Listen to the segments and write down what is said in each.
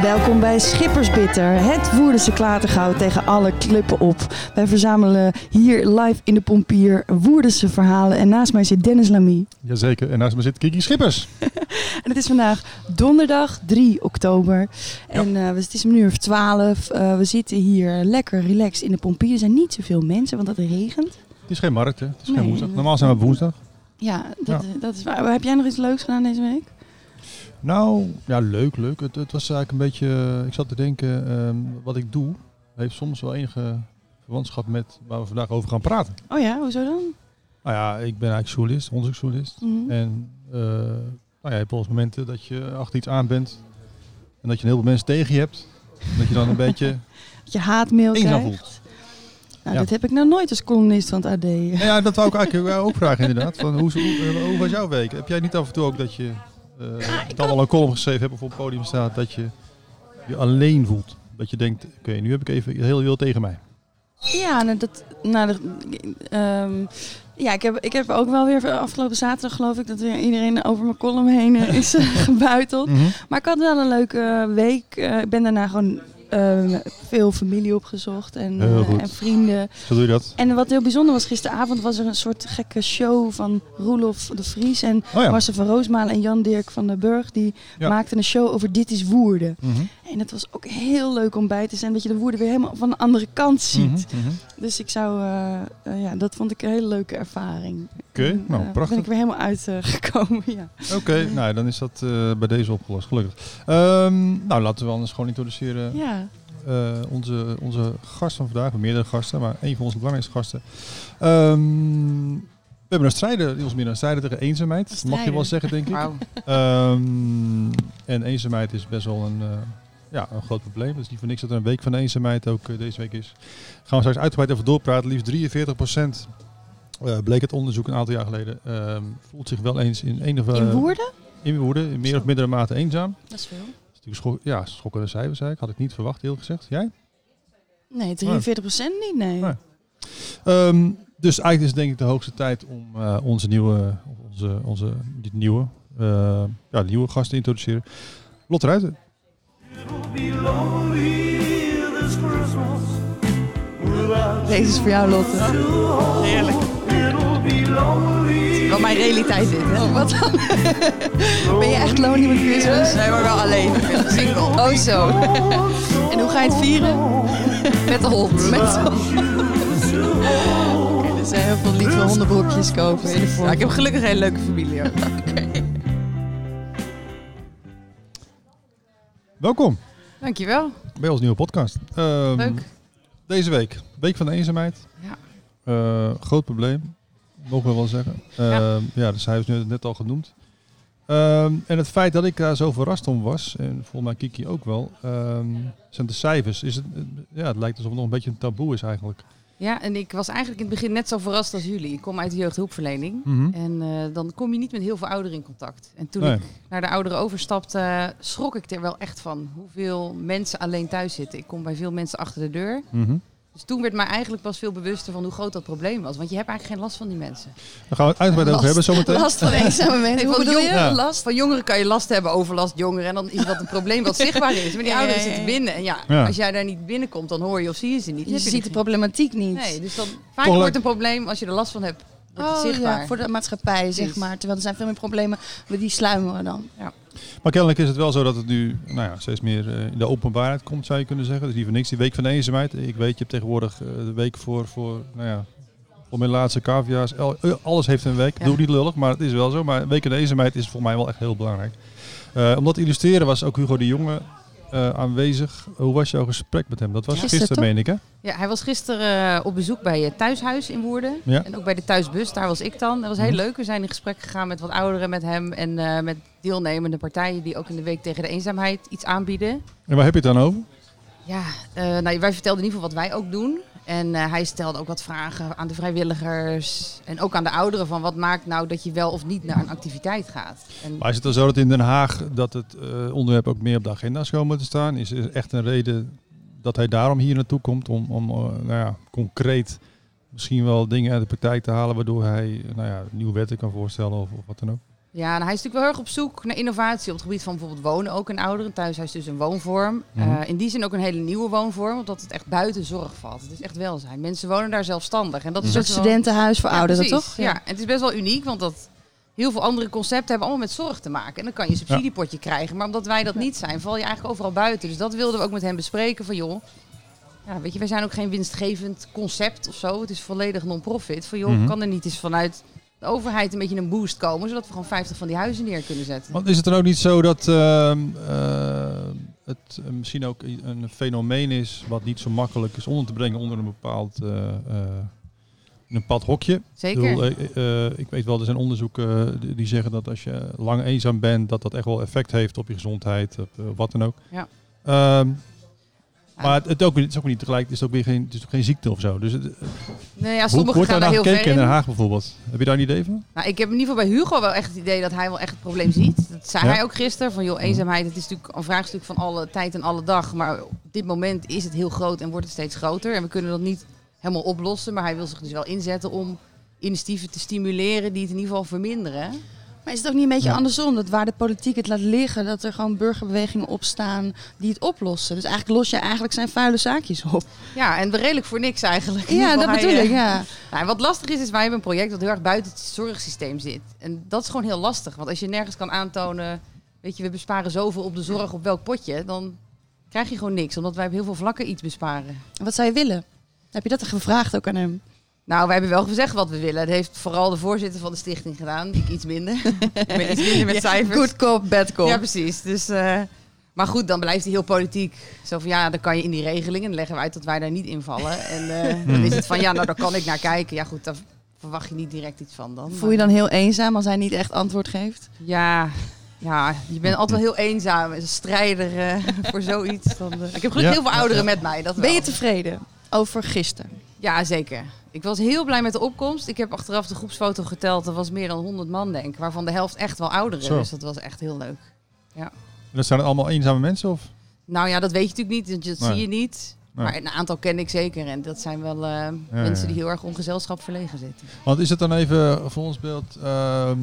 En welkom bij Schippersbitter, het Woerdense klatergoud tegen alle klippen op. Wij verzamelen hier live in de Pompier Woerdense verhalen. En naast mij zit Dennis Lamy. Jazeker, en naast me zit Kiki Schippers. En het is vandaag donderdag 3 oktober. En eh, het is een uur of 12. Eh, we zitten hier lekker relaxed in de Pompier. Er zijn niet zoveel mensen, want het regent. Het is geen markt, hè? Het is Nee. geen woensdag. Normaal zijn we op woensdag. Ja, dat, dat is waar. Heb jij nog iets leuks gedaan deze week? Nou, ja, leuk, leuk. Het, het was eigenlijk een beetje, eh, ik zat te denken, ehm, wat ik doe, heeft soms wel enige verwantschap met waar we vandaag over gaan praten. Oh ja, hoezo dan? Nou ja, ik ben eigenlijk journalist, onderzoeksjournalist. Mhm. En eh, nou ja, je hebt wel eens momenten dat je achter iets aan bent en dat je een heleboel mensen tegen je hebt. En dat je dan een beetje Dat je haatmail krijgt. voelt. Nou, Ja. Dat heb ik nou nooit als columnist van het AD. Nou ja, dat wou ik eigenlijk ook vragen inderdaad. Van, hoe, hoe, hoe was jouw week? Heb jij niet af en toe ook dat je eh dan al een column geschreven of op het podium staat, dat je je alleen voelt? Dat je denkt, oké, nu heb ik even heel veel tegen mij. Ja, nou, dat, nou, dat, ehm, ja ik, heb, ik heb ook wel weer afgelopen zaterdag geloof ik dat weer iedereen over mijn column heen is eh, gebuiteld. Maar ik had wel een leuke week. Eh, ik ben daarna gewoon eh, veel familie opgezocht en, eh, en vrienden. Zo doe je dat. En wat heel bijzonder was, gisteravond was er een soort gekke show van Roelof de Vries en Oh ja. Marcel van Roosmalen en Jan Dirk van den Burg. Die Ja. maakten een show over Dit is Woerden. Mhm. En het was ook heel leuk om bij te zijn, dat je de woorden weer helemaal van een andere kant ziet. Mhm, mhm. Dus ik zou, eh, eh, ja, dat vond ik een hele leuke ervaring. Oké, En, nou, eh, prachtig. Ben ik weer helemaal uitgekomen, ja. Oké, nou dan is dat eh, bij deze opgelost, gelukkig. Ehm, nou, laten we anders gewoon introduceren Ja, eh, onze, onze gast van vandaag. Meerdere gasten, maar een van onze belangrijkste gasten. Ehm, we hebben een strijder, ons meer een strijder tegen eenzaamheid. Een Mag je wel strijder. zeggen, denk ik. Wauw. Ehm, en eenzaamheid is best wel een, eh, ja, een groot probleem. Het is niet voor niks dat er een week van de eenzaamheid ook deze week is. Gaan we straks uitgebreid over doorpraten. Liefst 43 eh, bleek het onderzoek een aantal jaar geleden. ehm, voelt zich wel eens in een of in eh, woorden? in woorden, in meer of mindere mate eenzaam. Dat is veel. Dat is natuurlijk schok, ja, schokkende cijfers eigenlijk. Had ik niet verwacht, heel gezegd. Jij? Nee, 43 procent niet, nee. Nee. Ehm, dus eigenlijk is het denk ik de hoogste tijd om eh, onze nieuwe, of onze, onze niet nieuwe, eh, ja, nieuwe gast te introduceren. Lotte Ruiten. Deze is voor jou, Lotte. Heerlijk. Wat mijn realiteit dit, hè? Wat dan? ben je echt lonely met Christmas? Nee, maar wel alleen. Single. Oh, zo. en hoe ga je het vieren? Met de hond. Met Oké, dus zijn heel veel lieve hondenbroekjes kopen in de vorm Ja, ik heb gelukkig een hele leuke familie ook. Welkom Dankjewel. bij ons nieuwe podcast. Ehm, Leuk. Deze week, week van de eenzaamheid. Ja. Eh, groot probleem, mogen we wel zeggen. Ehm, ja. de cijfers nu net al genoemd. Ehm, en het feit dat ik daar zo verrast om was, en volgens mij Kiki ook wel, ehm, zijn de cijfers. Is het, ja, het lijkt alsof het nog een beetje een taboe is eigenlijk. Ja, en ik was eigenlijk in het begin net zo verrast als jullie. Ik kom uit de jeugdhulpverlening. Mhm. En eh, dan kom je niet met heel veel ouderen in contact. En toen Nee. ik naar de ouderen overstapte, schrok ik er wel echt van. Hoeveel mensen alleen thuis zitten. Ik kom bij veel mensen achter de deur. Mhm. Dus toen werd mij eigenlijk pas veel bewuster van hoe groot dat probleem was. Want je hebt eigenlijk geen last van die mensen. Daar gaan we het uitgebreid over hebben zometeen. Last van eenzame mensen. Hoe van bedoel je? last van jongeren kan je last hebben, overlast jongeren. En dan is dat een probleem wat zichtbaar is. Maar die ouderen zitten binnen. En ja, Ja. als jij daar niet binnenkomt, dan hoor je of zie je ze niet. Je Heb ziet de problematiek niet. Nee, dus dan vaak wordt een probleem als je er last van hebt. Wordt Oh, zichtbaar. ja, voor de maatschappij, zeg maar. Terwijl er zijn veel meer problemen, maar die sluimeren dan. Maar kennelijk is het wel zo dat het nu nou ja, steeds meer eh, in de openbaarheid komt, zou je kunnen zeggen. Dus voor niks, die week van de eenzaamheid. Ik weet, je hebt tegenwoordig eh, de week voor, voor nou ja, voor mijn laatste cavia's. Eh, Alles heeft een week. Ja. Doe ik niet lullig, maar het is wel zo. Maar week van de eenzaamheid is voor mij wel echt heel belangrijk. Eh, om dat te illustreren was ook Hugo de Jonge eh, aanwezig. Hoe was jouw gesprek met hem? Dat was Gisteren, meen ik, hè? Ja, hij was gisteren eh, op bezoek bij het thuishuis in Woerden. Ja. En ook bij de thuisbus, daar was ik dan. Dat was heel Mhm. leuk. We zijn in gesprek gegaan met wat ouderen met hem. En eh, met deelnemende partijen die ook in de week tegen de eenzaamheid iets aanbieden. En waar heb je het dan over? Ja, eh, nou, wij vertelden in ieder geval wat wij ook doen. En eh, hij stelde ook wat vragen aan de vrijwilligers. En ook aan de ouderen van wat maakt nou dat je wel of niet naar een activiteit gaat. En Maar is het dan zo dat in Den Haag dat het eh, onderwerp ook meer op de agenda zou moeten staan? Is er echt een reden dat hij daarom hier naartoe komt om, om nou ja, concreet misschien wel dingen uit de praktijk te halen waardoor hij nou ja, nieuwe wetten kan voorstellen of, of wat dan ook? Ja, en hij is natuurlijk wel heel erg op zoek naar innovatie op het gebied van bijvoorbeeld wonen ook in ouderen. Een thuishuis is dus een woonvorm. Mhm. Eh, in die zin ook een hele nieuwe woonvorm, omdat het echt buiten zorg valt. Het is echt welzijn. Mensen wonen daar zelfstandig. En dat Een is soort best wel- studentenhuis voor Ja, ouderen, precies. toch? Ja. en het is best wel uniek, want dat heel veel andere concepten hebben allemaal met zorg te maken. En dan kan je een subsidiepotje krijgen. Maar omdat wij dat niet zijn, val je eigenlijk overal buiten. Dus dat wilden we ook met hem bespreken van joh. Ja, weet je, wij zijn ook geen winstgevend concept of zo. Het is volledig non-profit. Van joh, Mhm. kan er niet eens vanuit de overheid een beetje een boost komen, zodat we gewoon 50 van die huizen neer kunnen zetten. Want is het dan ook niet zo dat ehm, eh, het eh, misschien ook een fenomeen is wat niet zo makkelijk is onder te brengen onder een bepaald, in een bepaald hokje? Ik, Zeker. bedoel, eh, ik weet wel, er zijn onderzoeken die- zeggen dat als je lang eenzaam bent, dat dat echt wel effect heeft op je gezondheid, op wat dan ook. Ja. Ehm, Ja. Maar het, het, ook, het is ook niet tegelijk, het is ook weer geen, het is ook geen ziekte of zo. Dus het, nee, ja, hoe wordt daar naar heel gekeken in Den. Haag bijvoorbeeld? Heb je daar een idee van? Nou, ik heb in ieder geval bij Hugo wel echt het idee dat hij wel echt het probleem ziet. Dat zei Ja. hij ook gisteren. Van joh, eenzaamheid, het is natuurlijk een vraagstuk van alle tijd en alle dag. Maar op dit moment is het heel groot en wordt het steeds groter. En we kunnen dat niet helemaal oplossen. Maar hij wil zich dus wel inzetten om initiatieven te stimuleren die het in ieder geval verminderen. Maar is het ook niet een beetje Ja. andersom? Dat waar de politiek het laat liggen, dat er gewoon burgerbewegingen opstaan die het oplossen. Dus eigenlijk los je eigenlijk zijn vuile zaakjes op. Ja, en redelijk voor niks eigenlijk. Ja, dat bedoel ik, ja. Nou, wat lastig is, is wij hebben een project dat heel erg buiten het zorgsysteem zit. En dat is gewoon heel lastig. Want als je nergens kan aantonen, weet je, we besparen zoveel op de zorg op welk potje, dan krijg je gewoon niks. Omdat wij op heel veel vlakken iets besparen. Wat zou je willen? Heb je dat gevraagd ook aan hem? Nou, wij hebben wel gezegd wat we willen. Dat heeft vooral de voorzitter van de stichting gedaan. Ik iets minder. ik ben iets minder met cijfers. Good cop, bad cop. Ja, precies. Dus, eh, maar goed, dan blijft hij heel politiek. Zo van ja, dan kan je in die regelingen. Dan leggen we uit dat wij daar niet invallen. En eh, dan is het van ja, nou daar kan ik naar kijken. Ja, goed, daar verwacht je niet direct iets van dan. Voel je dan heel eenzaam als hij niet echt antwoord geeft? Ja, ja, je bent altijd wel heel eenzaam. Een strijder eh, voor zoiets. Dan, eh, Ik heb gelukkig Ja. heel veel ouderen met mij. Dat Ben je tevreden over gisteren? Ja, zeker. Ik was heel blij met de opkomst. Ik heb achteraf de groepsfoto geteld. Er was meer dan 100 man, denk ik. Waarvan de helft echt wel ouderen. Zo. Dus dat was echt heel leuk. En dat zijn het allemaal eenzame mensen? Of? Nou ja, dat weet je natuurlijk niet. want Dat Nee. zie je niet. Nee. Maar een aantal ken ik zeker. En dat zijn wel eh, mensen die heel erg ongezelschap verlegen zitten. Want is het dan even voor ons beeld, ehm,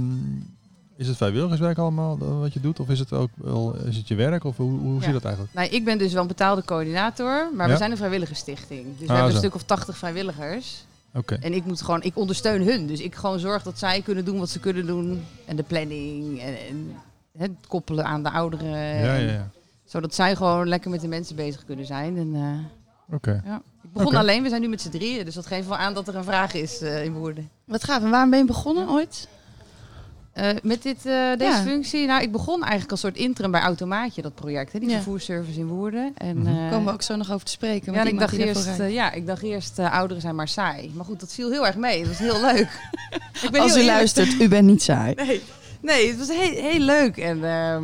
is het vrijwilligerswerk allemaal wat je doet? Of is het ook wel, is het je werk? Of hoe, hoe zie je Ja. dat eigenlijk? Nou, ik ben dus wel een betaalde coördinator. Maar Ja? we zijn een vrijwilligersstichting. Dus we Ah, hebben een stuk of 80 vrijwilligers. Oké. En ik moet gewoon, ik ondersteun hun. Dus ik gewoon zorg dat zij kunnen doen wat ze kunnen doen. En de planning en, en het koppelen aan de ouderen. Ja, ja, En ja. Zodat zij gewoon lekker met de mensen bezig kunnen zijn. En, eh, Oké. ja. Ik begon alleen, we zijn nu met z'n drieën. Dus dat geeft wel aan dat er een vraag is eh, in woorden. Wat gaaf. En waarom ben je begonnen ooit? Eh, met dit, eh, deze Ja. functie, nou, ik begon eigenlijk als soort interim bij Automaatje, dat project, hè, die Ja. vervoersservice in Woerden. En, Mhm. eh, Daar komen we ook zo nog over te spreken. ja, ik dacht eerst, ja, ik dacht eerst, ouderen zijn maar saai. Maar goed, dat viel heel erg mee. Dat was heel leuk. ik ben Als heel u luistert, u bent niet saai. Nee, nee het was heel, heel leuk. En, ehm,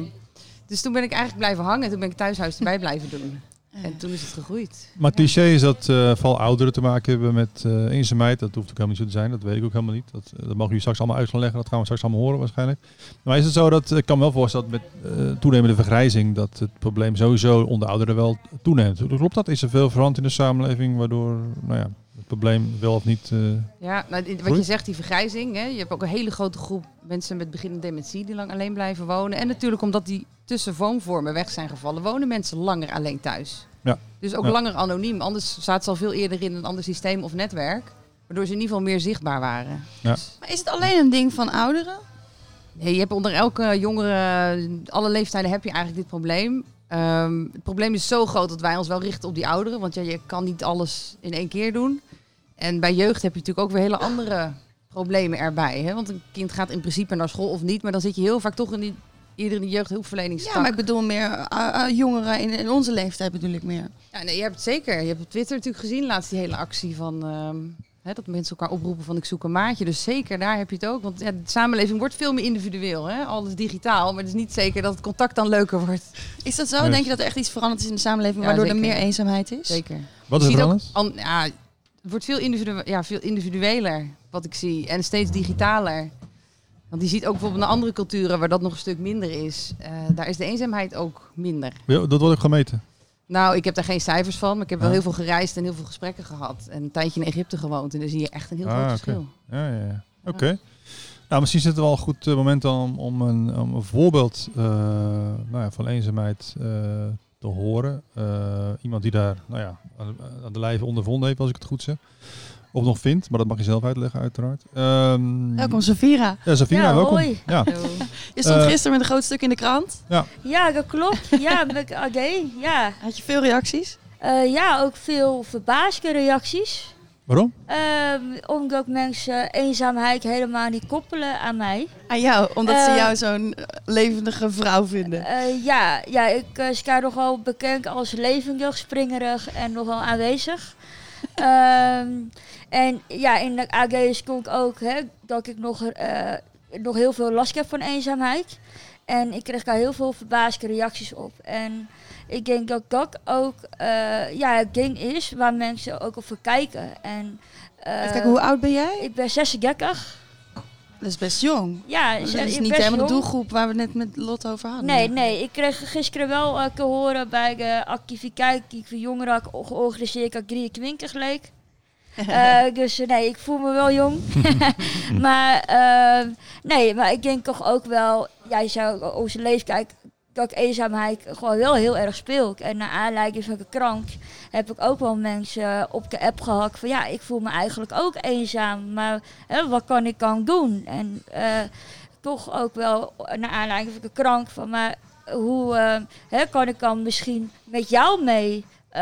dus toen ben ik eigenlijk blijven hangen. Toen ben ik thuishuis erbij blijven doen. En toen is het gegroeid. Maar het cliché is dat eh vooral ouderen te maken hebben met eh eenzaamheid. Dat hoeft ook helemaal niet zo te zijn. Dat weet ik ook helemaal niet. Dat, eh, dat mogen jullie straks allemaal uit gaan leggen. Dat gaan we straks allemaal horen waarschijnlijk. Maar is het zo dat, ik kan me wel voorstellen dat met eh, toenemende vergrijzing dat het probleem sowieso onder ouderen wel toeneemt. Klopt dat? Is er veel veranderd in de samenleving waardoor nou ja, het probleem wel of niet... eh, Ja, nou, wat je zegt, die vergrijzing. Hè, je hebt ook een hele grote groep mensen met beginnende dementie die lang alleen blijven wonen. En natuurlijk omdat die tussen woonvormen weg zijn gevallen, wonen mensen langer alleen thuis. Ja. Dus ook Ja. langer anoniem. Anders zaten ze al veel eerder in een ander systeem of netwerk. Waardoor ze in ieder geval meer zichtbaar waren. Ja. Dus, Maar is het alleen een ding van ouderen? nee, je hebt onder elke jongere, alle leeftijden heb je eigenlijk dit probleem. Ehm, het probleem is zo groot dat wij ons wel richten op die ouderen. Want ja, je kan niet alles in één keer doen. En bij jeugd heb je natuurlijk ook weer hele andere problemen erbij. Hè? Want een kind gaat in principe naar school of niet. Maar dan zit je heel vaak toch in die, de jeugdhulpverleningstak. Ja, maar ik bedoel meer eh, eh, jongeren in, in onze leeftijd bedoel ik meer. Ja, nee, je hebt het zeker. Je hebt op Twitter natuurlijk gezien laatst die hele actie van... ehm, hè, dat mensen elkaar oproepen van ik zoek een maatje. Dus zeker, daar heb je het ook. Want ja, de samenleving wordt veel meer individueel. Hè? Alles digitaal. Maar het is niet zeker dat het contact dan leuker wordt. Is dat zo? Nee. Denk je dat er echt iets veranderd is in de samenleving Ja, waardoor er meer eenzaamheid is? Zeker. wat is er ziet ook veranderd? an- ja, het wordt veel, individu ja, veel individueler, wat ik zie. En steeds digitaler. Want je ziet ook bijvoorbeeld in andere culturen waar dat nog een stuk minder is. eh, daar is de eenzaamheid ook minder. Ja, Dat wordt ook gemeten. Nou, ik heb daar geen cijfers van. Maar ik heb wel heel veel gereisd en heel veel gesprekken gehad. En een tijdje in Egypte gewoond. En dan zie je echt een heel Ah, groot verschil. Ja, ja, ja. Oké. Nou, misschien zit er wel een goed eh, moment om, om, een, om een voorbeeld eh, nou ja, van eenzaamheid te horen. Iemand die daar nou ja, aan, aan de lijve ondervonden heeft, als ik het goed zeg. Of nog vindt, maar dat mag je zelf uitleggen uiteraard. Ehm, Welkom, Safira. Ja, Safira, Ja, welkom. hoi. Ja. Je stond Eh, gisteren met een groot stuk in de krant. Ja, dat klopt. Ja, met AD. Ja. Had je veel reacties? Eh, ja, ook veel verbaasde reacties. Waarom? Ehm, omdat mensen eenzaamheid helemaal niet koppelen aan mij. Aan jou, omdat ze Eh, jou zo'n levendige vrouw vinden. Eh, ja, ja, ik uh, sta nogal bekend als levendig, springerig en nogal aanwezig. Ehm, en ja, in de AG stond ook hè, dat ik nog, eh, nog heel veel last heb van eenzaamheid. En ik kreeg daar heel veel verbaasde reacties op. En ik denk dat dat ook eh, ja, het ding is waar mensen ook over kijken. En, eh, Even kijken, hoe oud ben jij? Ik ben 36. Dat is best jong. Ja, Dat is- niet helemaal de doelgroep waar we net met Lot over hadden. Nee, nee. Ik kreeg gisteren wel eh, te horen bij de activiteit die ik voor jongeren had georganiseerd dat ik 23 leek. Eh, dus eh, nee, ik voel me wel jong. maar eh, nee, maar ik denk toch ook wel, jij zou onze leeftijd, dat eenzaamheid gewoon wel heel erg speelt. En naar aanleiding van de krant heb ik ook wel mensen op de app gehad van ja, ik voel me eigenlijk ook eenzaam. Maar hè, wat kan ik dan doen? En eh, toch ook wel naar aanleiding van de krant van maar hoe eh, hè, kan ik dan misschien met jou mee eh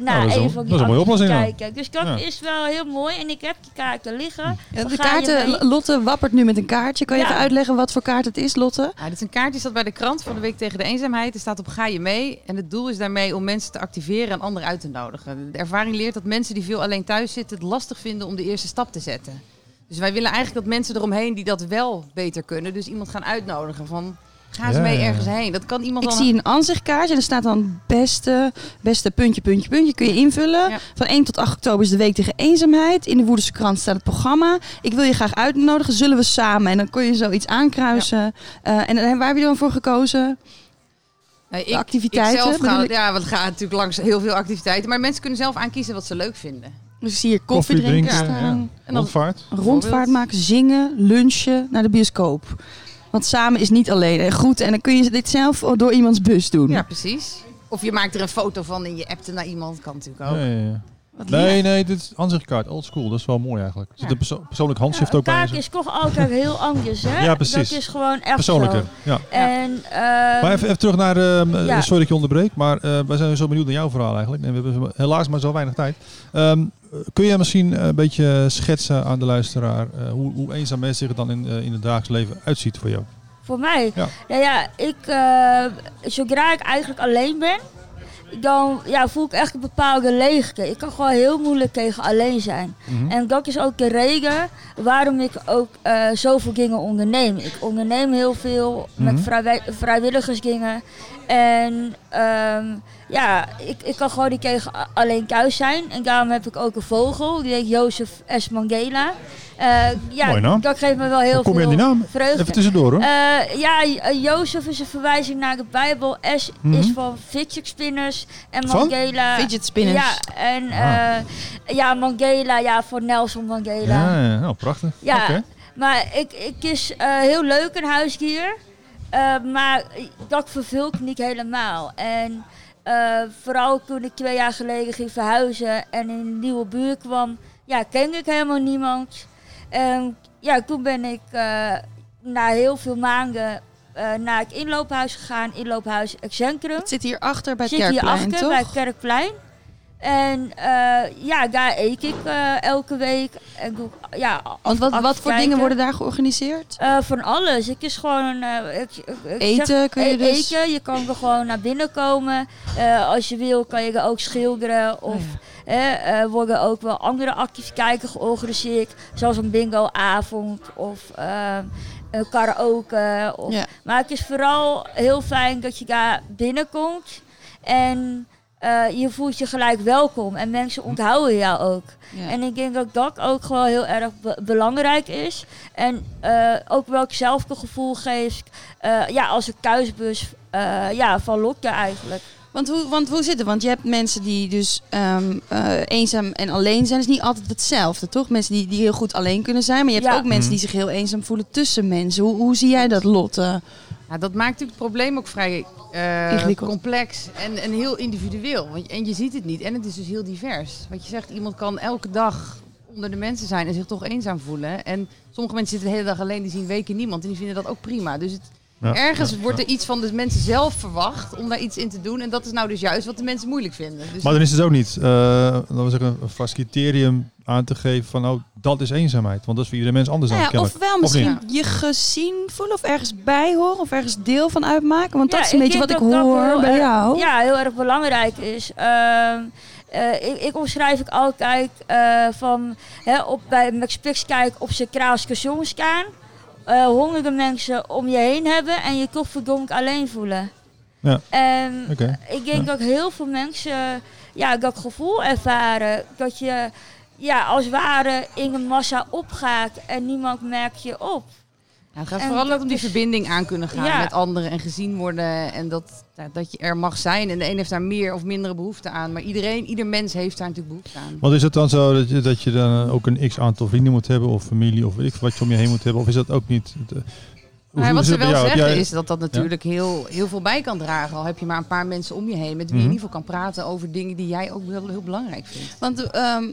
naar dat is een dat is mooie oplossing, kijken. Dus dat Ja. is wel heel mooi en ik heb die kaarten liggen. De kaarten, mee. Lotte wappert nu met een kaartje. Kan je even uitleggen wat voor kaart het is, Lotte? Ja, dit is een kaart die staat bij de krant van de Week tegen de Eenzaamheid. Er staat op ga je mee. En het doel is daarmee om mensen te activeren en anderen uit te nodigen. De ervaring leert dat mensen die veel alleen thuis zitten het lastig vinden om de eerste stap te zetten. Dus wij willen eigenlijk dat mensen eromheen die dat wel beter kunnen, dus iemand gaan uitnodigen van ga eens Ja, mee ergens heen. Dat kan iemand Ik dan... zie een aanzichtkaartje en er staat dan beste, beste puntje, puntje, puntje. Kun je invullen. Ja. Van 1 tot 8 oktober is de week tegen eenzaamheid. In de Woerdense krant staat het programma. Ik wil je graag uitnodigen. Zullen we samen? En dan kun je zoiets aankruisen. Eh, en waar heb je dan voor gekozen? Nee, activiteiten, Ik zelf bedoel ga, ik? ja, want het gaat natuurlijk langs heel veel activiteiten. Maar mensen kunnen zelf aankiezen wat ze leuk vinden. Dus hier koffie, drinken, ja. staan. En dan- Rondvaart. Rondvaart maken, zingen, lunchen, naar de bioscoop. Want samen is niet alleen. En goed, en dan kun je dit zelf door iemands bus doen. Ja, precies. Of je maakt er een foto van en je appt er naar iemand. Kan natuurlijk ook. Ja, ja, ja. Wat Nee, lief. nee, dit is aanzichtkaart, old school. Dat is wel mooi eigenlijk. Er zit Ja. een perso- persoonlijk handschrift ook bij. kaart zo. is toch altijd heel anders, hè? Ja, precies. Dat is gewoon echt Persoonlijker, zo. ja. En, eh, Maar even, even terug naar, ehm, eh, Ja. sorry dat ik je onderbreek, maar eh, wij zijn zo benieuwd naar jouw verhaal eigenlijk. En we hebben helaas maar zo weinig tijd. Ehm, kun je misschien een beetje schetsen aan de luisteraar eh, hoe, hoe eenzaam mensen zich dan in, eh, in het dagelijks leven uitziet voor jou? Voor mij? Ja. Ja, ja ik, eh, zodra ik eigenlijk alleen ben, dan ja, voel ik echt een bepaalde leegte. Ik kan gewoon heel moeilijk tegen alleen zijn. Mhm. En dat is ook de reden waarom ik ook eh, zoveel dingen onderneem. Ik onderneem heel veel Mhm. met vrijwi- vrijwilligersdingen. En ehm, ja, ik, ik kan gewoon niet tegen alleen thuis zijn. En daarom heb ik ook een vogel, die heet Jozef S. Mangela. Eh, ja, Mooie naam. dat geeft me wel heel kom je veel aan die naam? vreugde. Even tussendoor hoor. Eh, ja, eh, Jozef is een verwijzing naar de Bijbel. S Mhm. is van fidget spinners. En Van? Mangela. Fidget spinners. Ja, en Ah. eh, ja, Mangela, ja, voor Nelson Mangela. ja, ja, nou prachtig. Ja, maar ik, ik is eh, heel leuk een huisdier. Eh, maar dat vervult niet helemaal. En eh, vooral toen ik twee jaar geleden ging verhuizen en in een nieuwe buurt kwam, ja, kende ik helemaal niemand. En ja, toen ben ik eh, na heel veel maanden naar het inloophuis gegaan, inloophuis Excentrum. Het zit hier achter bij het Zit hier Kerkplein, achter toch? bij het Kerkplein. En eh, ja, daar eet ik eh, elke week. En doe, ik, ja, Want wat, wat voor dingen worden daar georganiseerd? Eh, van alles. Het is gewoon... ik, ik- ik Eten zeg, kun je e- dus- Eten, je kan er gewoon naar binnen komen. Als je wil kan je er ook schilderen. Of Oh eh, eh, worden ook wel andere activiteiten georganiseerd. Zoals een bingoavond of een karaoke. Of, Ja. Maar het is vooral heel fijn dat je daar binnenkomt. En eh, je voelt je gelijk welkom. En mensen onthouden jou ook. Ja. En ik denk dat dat ook gewoon heel erg be- belangrijk is. En eh, ook welk zelfgevoel geeft. eh, ja, als een thuisbus eh, ja, van Lotte eigenlijk. Want hoe, want hoe zit het? Want je hebt mensen die dus ehm, eh, eenzaam en alleen zijn. Dat is niet altijd hetzelfde, toch? Mensen die, die heel goed alleen kunnen zijn. Maar je hebt Ja. ook mensen Mhm. die zich heel eenzaam voelen tussen mensen. Hoe, hoe zie jij dat, Lotte? Ja, dat maakt natuurlijk het probleem ook vrij eh, complex en, en heel individueel. Want, en je ziet het niet. En het is dus heel divers. Wat je zegt, iemand kan elke dag onder de mensen zijn en zich toch eenzaam voelen. En sommige mensen zitten de hele dag alleen, die zien weken niemand en die vinden dat ook prima. Dus het, Ja. ergens Ja. wordt er iets van de mensen zelf verwacht om daar iets in te doen. En dat is nou dus juist wat de mensen moeilijk vinden. Dus Maar dan is het ook niet, eh laten we zeggen, een vast criterium aan te geven van, oh, dat is eenzaamheid. Want dat is voor iedere mens anders dan Nou ja, kennelijk. ofwel Of misschien je gezien voelen of ergens bij horen of ergens deel van uitmaken. Want Ja, dat is een beetje wat ik hoor heel bij jou. Ja, heel erg belangrijk is. Ehm, eh, ik, ik omschrijf ik altijd eh, van hè, op, bij Max Pix kijk op zijn kraalske staan. Eh honderden mensen om je heen hebben en je toch verdomd alleen voelen. Ja. En Oké. ik denk dat heel veel mensen ja, dat gevoel ervaren dat je ja, als het ware in een massa opgaat en niemand merkt je op. Ja, het gaat En vooral dat ook om die is- verbinding aan kunnen gaan Ja. met anderen en gezien worden. En dat, ja, dat je er mag zijn. En de een heeft daar meer of mindere behoefte aan. Maar iedereen, ieder mens heeft daar natuurlijk behoefte aan. Want is het dan zo dat je, dat je dan ook een x aantal vrienden moet hebben of familie of weet ik wat je om je heen moet hebben? Of is dat ook niet? het, eh, hoe- Maar hoe wat ze wel zeggen jij- is dat dat natuurlijk heel, heel veel bij kan dragen. Al heb je maar een paar mensen om je heen met wie je Mhm. in ieder geval kan praten over dingen die jij ook heel, heel belangrijk vindt. Want ehm,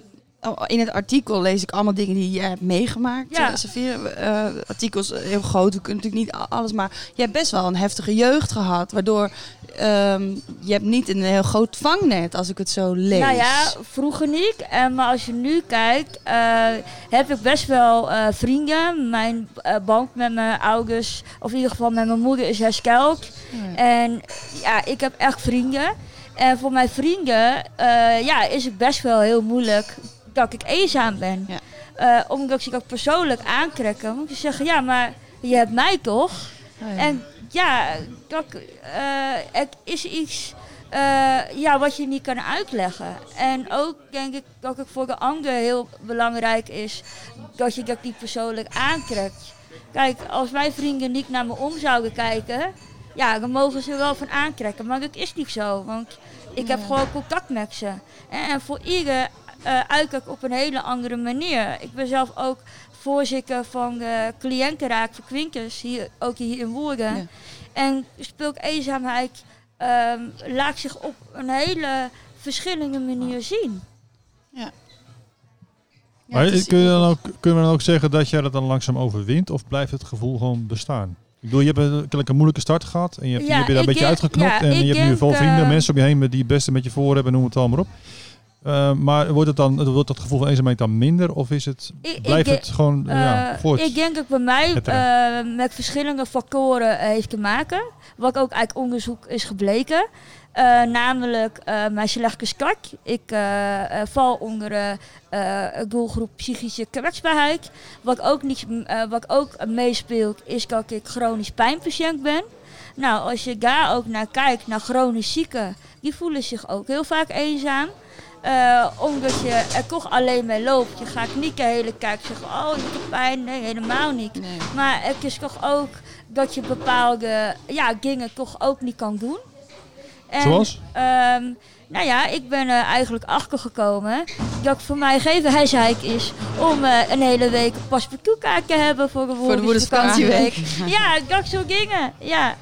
in het artikel lees ik allemaal dingen die jij hebt meegemaakt. Ja. Ja. artikels eh, heel groot, we kunnen natuurlijk niet alles. Maar je hebt best wel een heftige jeugd gehad. Waardoor ehm, je hebt niet een heel groot vangnet, als ik het zo lees. Nou ja, vroeger niet. En maar als je nu kijkt, eh, heb ik best wel eh, vrienden. Mijn eh, band met mijn ouders, of in ieder geval met mijn moeder, is hersteld. En ja, ik heb echt vrienden. En voor mijn vrienden eh, ja, is het best wel heel moeilijk dat ik eenzaam ben. Ja. Eh, omdat ze dat persoonlijk aantrekken. Want ze zeggen, ja, maar je hebt mij toch? Oh ja. En ja, dat, eh, het is iets eh, ja, wat je niet kan uitleggen. En ook denk ik dat het voor de ander heel belangrijk is dat je dat niet persoonlijk aantrekt. Kijk, als mijn vrienden niet naar me om zouden kijken, ja, dan mogen ze er wel van aantrekken. Maar dat is niet zo, want ik heb gewoon contact met ze. En, en voor ieder eh uit ik op een hele andere manier. Ik ben zelf ook voorzitter van de cliëntenraad voor Quinkers, hier, ook hier in Woerden. Ja. En speelt eenzaamheid ehm, laat zich op een hele verschillende manier zien. Ja, Maar kun je dan ook, kunnen we dan ook zeggen dat jij dat dan langzaam overwint? Of blijft het gevoel gewoon bestaan? Ik bedoel, je hebt een, een moeilijke start gehad. En je hebt, Ja, je hebt je daar een beetje denk- uitgeknopt. ja, en je hebt nu veel vrienden, eh, mensen om je heen met die het beste met je voor hebben. Noem het allemaal op. Eh, maar wordt, het dan, wordt dat gevoel van eenzaamheid dan minder? Of is het, Ik- blijft het gewoon ja, Eh, voort? ik denk dat bij mij eh, met verschillende factoren heeft te maken. Wat ook uit onderzoek is gebleken. Namelijk mijn slechte start. Ik val onder de doelgroep psychische kwetsbaarheid. Wat ook, niet, wat ook meespeelt is dat ik chronisch pijnpatiënt ben. Nou, als je daar ook naar kijkt, naar chronisch zieken, die voelen zich ook heel vaak eenzaam. Eh, omdat je er toch alleen mee loopt. Je gaat niet de hele tijd zeggen, oh ik heb pijn. Nee, helemaal niet. Nee. Maar het is toch ook dat je bepaalde ja, dingen toch ook niet kan doen. En, Zoals? ehm, nou ja, ik ben er eigenlijk achter gekomen dat voor mij geen wijsheid is om eh, een hele week een paspartoutkaart te hebben voor de Voor de woordenvakantieweek. woordenvakantieweek. Ja, dat soort dingen. Ja.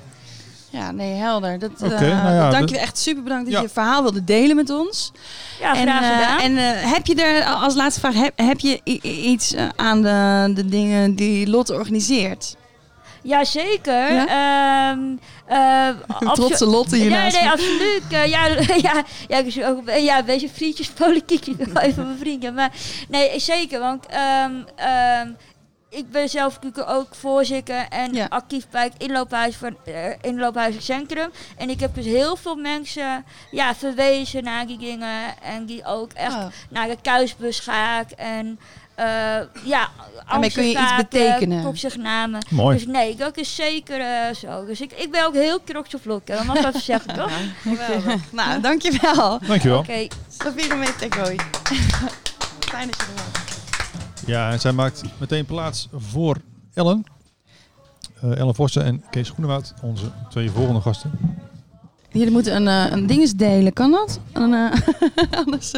Ja, nee, helder. Dat, Oké, eh, nou ja, dank dat- je echt super bedankt dat Ja. je je verhaal wilde delen met ons. Ja, en graag eh, gedaan. en eh, heb je er als laatste vraag, heb, heb je iets aan de, de dingen die Lotte organiseert? Jazeker. Ja? Ehm, eh, absolu- Trotse Lotte Nee, hiernaast. nee, absoluut. Ja, ja, ja, ik is ook, ja, een beetje vriendjespolitiek. Ik ben wel even mijn vrienden. Maar nee, zeker. Want ehm, ehm, ik ben zelf natuurlijk ook voorzitter en Ja. actief bij het inloophuis van eh, inloophuis Centrum. En ik heb dus heel veel mensen ja, verwezen naar die dingen. En die ook echt Oh. naar de thuisbus gaat. En eh ja, Daarmee kun je iets betekenen. Op zich namen. Mooi. Dus nee, dat is zeker eh, zo. Dus ik, ik ben ook heel trots op Lotte. Dat mag ik even zeggen, toch? Geweldig. nou, dankjewel. Dankjewel. Oké. Sophie de Metekooi. Fijn dat je er was. Ja, en zij maakt meteen plaats voor Ellen. Eh, Ellen Vossen en Kees Groenewoud, onze twee volgende gasten. Jullie moeten een, eh, een dinges delen, kan dat? Een, eh, anders...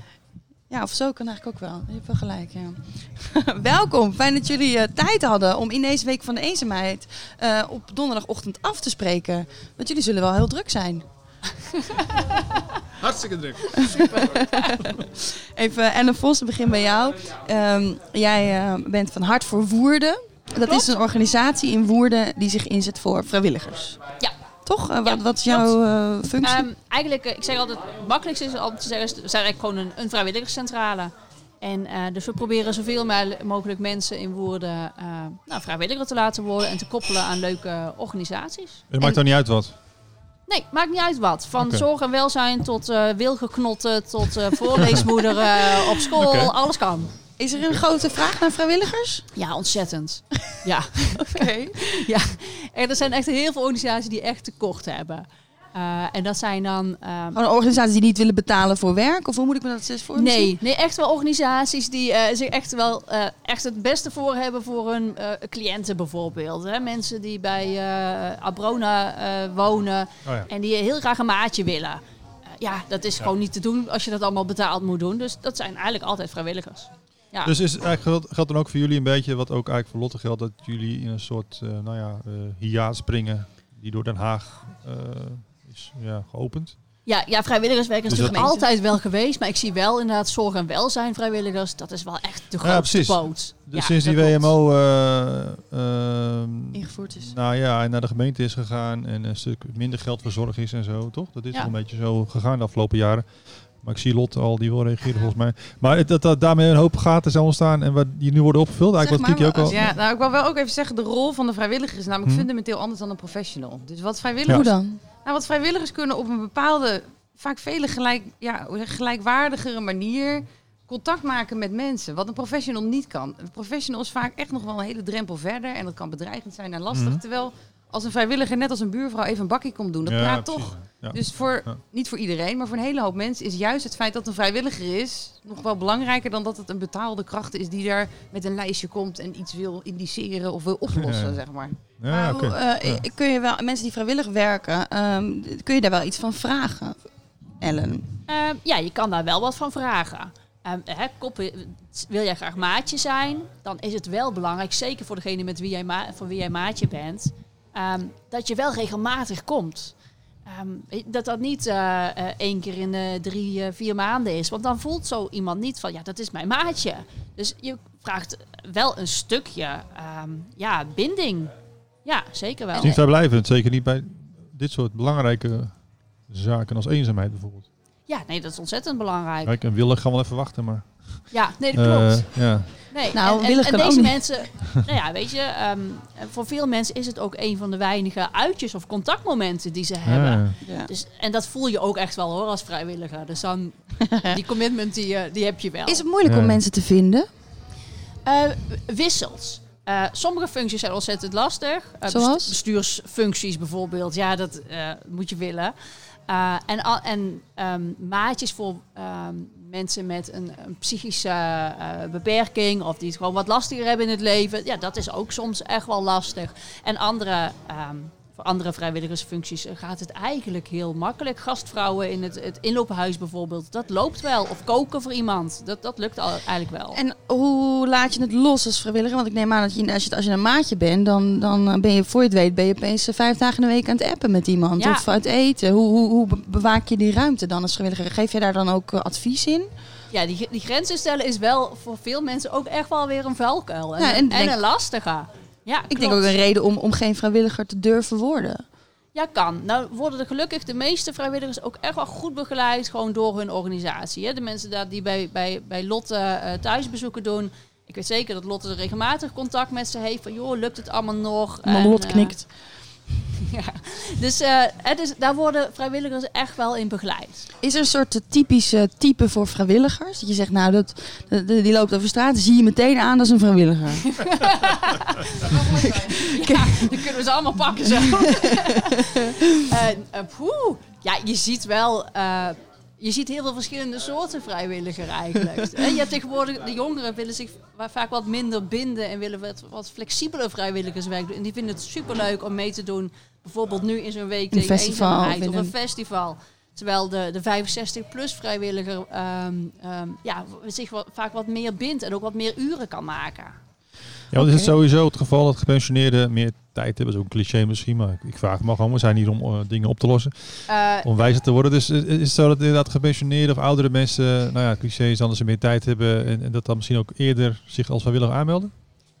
ja, of zo kan eigenlijk ook wel. Je hebt wel gelijk, ja. Welkom, fijn dat jullie tijd hadden om in deze week van de eenzaamheid op donderdagochtend af te spreken. Want jullie zullen wel heel druk zijn. Hartstikke druk. Even, Ellen Vos, ik begin bij jou. Ehm, jij eh, bent van Hart voor Woerden. Dat is een organisatie in Woerden die zich inzet voor vrijwilligers. Ja. Toch? Eh, Ja, wat, wat is jouw eh, functie? Ehm, eigenlijk, ik zeg altijd, het makkelijkste is altijd te zeggen, is- we zijn eigenlijk gewoon een, een vrijwilligerscentrale. En eh, dus we proberen zoveel mo- mogelijk mensen in Woerden eh, nou, vrijwilliger te laten worden en te koppelen aan leuke organisaties. Het maakt dan niet uit wat. Nee, maakt niet uit wat. Van zorg en welzijn tot eh wilgeknotten, tot eh voorleesmoeder eh, op school, alles kan. Is er een grote vraag naar vrijwilligers? Ja, ontzettend. ja. Oké. ja, en er zijn echt heel veel organisaties die echt tekort hebben. Eh, en dat zijn dan... ehm, organisaties die niet willen betalen voor werk? Of hoe moet ik me dat eens voor? Nee, nee, echt wel organisaties die eh, zich echt wel eh, echt het beste voor hebben voor hun eh, cliënten bijvoorbeeld. Hè? Mensen die bij eh, Abrona eh, wonen Oh ja. en die heel graag een maatje willen. Eh, ja, dat is gewoon niet te doen als je dat allemaal betaald moet doen. Dus dat zijn eigenlijk altijd vrijwilligers. Ja. Dus is eigenlijk geldt, geldt dan ook voor jullie een beetje, wat ook eigenlijk voor Lotte geldt, dat jullie in een soort, eh nou ja, eh hiaat springen die door Den Haag eh, ja, geopend. Ja, ja, vrijwilligerswerk is Dus natuurlijk altijd wel geweest. Maar ik zie wel inderdaad zorg en welzijn vrijwilligers. Dat is wel echt de Ja, grootste precies. boot. Dus Ja, sinds die dat klopt. WMO eh, ehm, Ingevoerd is. nou ja, en naar de gemeente is gegaan en een stuk minder geld voor zorg is en zo, toch? Dat is Ja. wel een beetje zo gegaan de afgelopen jaren. Maar ik zie Lotte al, die wil reageren volgens mij. Maar het- dat, dat daarmee een hoop gaten zijn ontstaan en wat die nu worden opgevuld, eigenlijk Zeg wat Kiki ook al... Ja, nou, ik wil wel ook even zeggen, de rol van de vrijwilliger is namelijk Hm. fundamenteel anders dan een professional. Dus wat vrijwilligers, Hoe dan? Nou, wat vrijwilligers kunnen op een bepaalde, vaak vele gelijk, ja, gelijkwaardigere manier contact maken met mensen. Wat een professional niet kan. Een professional is vaak echt nog wel een hele drempel verder. En dat kan bedreigend zijn en lastig. Mhm. Terwijl als een vrijwilliger net als een buurvrouw even een bakkie komt doen, dat Ja, praat precies. toch. Ja. Dus voor, Ja. niet voor iedereen, maar voor een hele hoop mensen is juist het feit dat een vrijwilliger is nog wel belangrijker dan dat het een betaalde kracht is die daar met een lijstje komt en iets wil indiceren of wil oplossen, zeg maar. Ja, Maar oké. hoe, eh, Kun je wel, mensen die vrijwillig werken, ehm, kun je daar wel iets van vragen, Ellen? Ehm, ja, je kan daar wel wat van vragen. Ehm, hè, wil jij graag maatje zijn, dan is het wel belangrijk, zeker voor degene met wie jij ma- voor wie jij maatje bent, ehm, dat je wel regelmatig komt. Ehm, dat dat niet eh, eh, één keer in de drie, eh, vier maanden is. Want dan voelt zo iemand niet van, ja, dat is mijn maatje. Dus je vraagt wel een stukje ehm, ja, binding. Ja, zeker wel. Het is niet vrijblijvend, zeker niet bij dit soort belangrijke zaken als eenzaamheid bijvoorbeeld. Ja, nee, dat is ontzettend belangrijk. Kijk, en Wille gaan wel even wachten, maar... Ja, nee, dat klopt. eh, ja. Nee, Nou, en, en, willig en deze niet. mensen, nou ja, weet je, ehm, voor veel mensen is het ook een van de weinige uitjes of contactmomenten die ze hebben. Ja. Ja. Dus, en dat voel je ook echt wel hoor als vrijwilliger. Dus dan, die commitment die, eh, die heb je wel. Is het moeilijk Ja. om mensen te vinden? Eh, wisselt. Eh, sommige functies zijn ontzettend lastig. Eh, Zoals? bestu- bestuursfuncties bijvoorbeeld. Ja, dat eh, moet je willen. En en ehm, maatjes voor ehm, mensen met een, een psychische beperking of die het gewoon wat lastiger hebben in het leven. Ja, dat is ook soms echt wel lastig. En andere, ehm, voor andere vrijwilligersfuncties eh, gaat het eigenlijk heel makkelijk. Gastvrouwen in het, het inloophuis bijvoorbeeld, dat loopt wel. Of koken voor iemand, dat, dat lukt al, eigenlijk wel. En hoe laat je het los als vrijwilliger? Want ik neem aan dat je, als je, als je een maatje bent, dan, dan eh, ben je, voor je het weet, ben je opeens eh, vijf dagen in de week aan het appen met iemand. Ja. Of uit eten. Hoe, hoe, hoe be- bewaak je die ruimte dan als vrijwilliger? Geef je daar dan ook advies in? Ja, die, die grenzen stellen is wel voor veel mensen ook echt wel weer een vuilkuil. En, Ja, en en, denk- een lastige. Ja, Ik denk ook een reden om, om geen vrijwilliger te durven worden. Ja, kan. Nou worden er gelukkig de meeste vrijwilligers ook echt wel goed begeleid, gewoon door hun organisatie. Hè. De mensen daar die bij, bij, bij Lotte eh, thuisbezoeken doen. Ik weet zeker dat Lotte regelmatig contact met ze heeft. Van joh, lukt het allemaal nog? En, Mamlot eh, knikt. ja. Dus eh, het is, daar worden vrijwilligers echt wel in begeleid. Is er een soort typische type voor vrijwilligers? Dat je zegt, nou, dat, die loopt over straat, zie je meteen aan, dat is een vrijwilliger. Ja, dan kunnen we ze allemaal pakken zo. poeh. Ja, je ziet wel... je ziet heel veel verschillende soorten vrijwilliger eigenlijk. Je hebt tegenwoordig, de jongeren willen zich vaak wat minder binden en willen wat, wat flexibeler vrijwilligerswerk doen. En die vinden het superleuk om mee te doen, bijvoorbeeld nu in zo'n week Een tegen festival eenzaamheid of of een- festival. Terwijl de, de 65-plus vrijwilliger ehm, ehm, ja, zich wat, vaak wat meer bindt en ook wat meer uren kan maken. Ja, want is het sowieso het geval dat gepensioneerden meer tijd hebben? Dat is ook een cliché misschien, maar ik, vraag me gewoon. We zijn hier om eh, dingen op te lossen, Eh, om wijzer te worden. Dus is het zo dat inderdaad gepensioneerden of oudere mensen, nou ja, cliché is dan dat ze meer tijd hebben en, en dat dan misschien ook eerder zich als vrijwilliger aanmelden?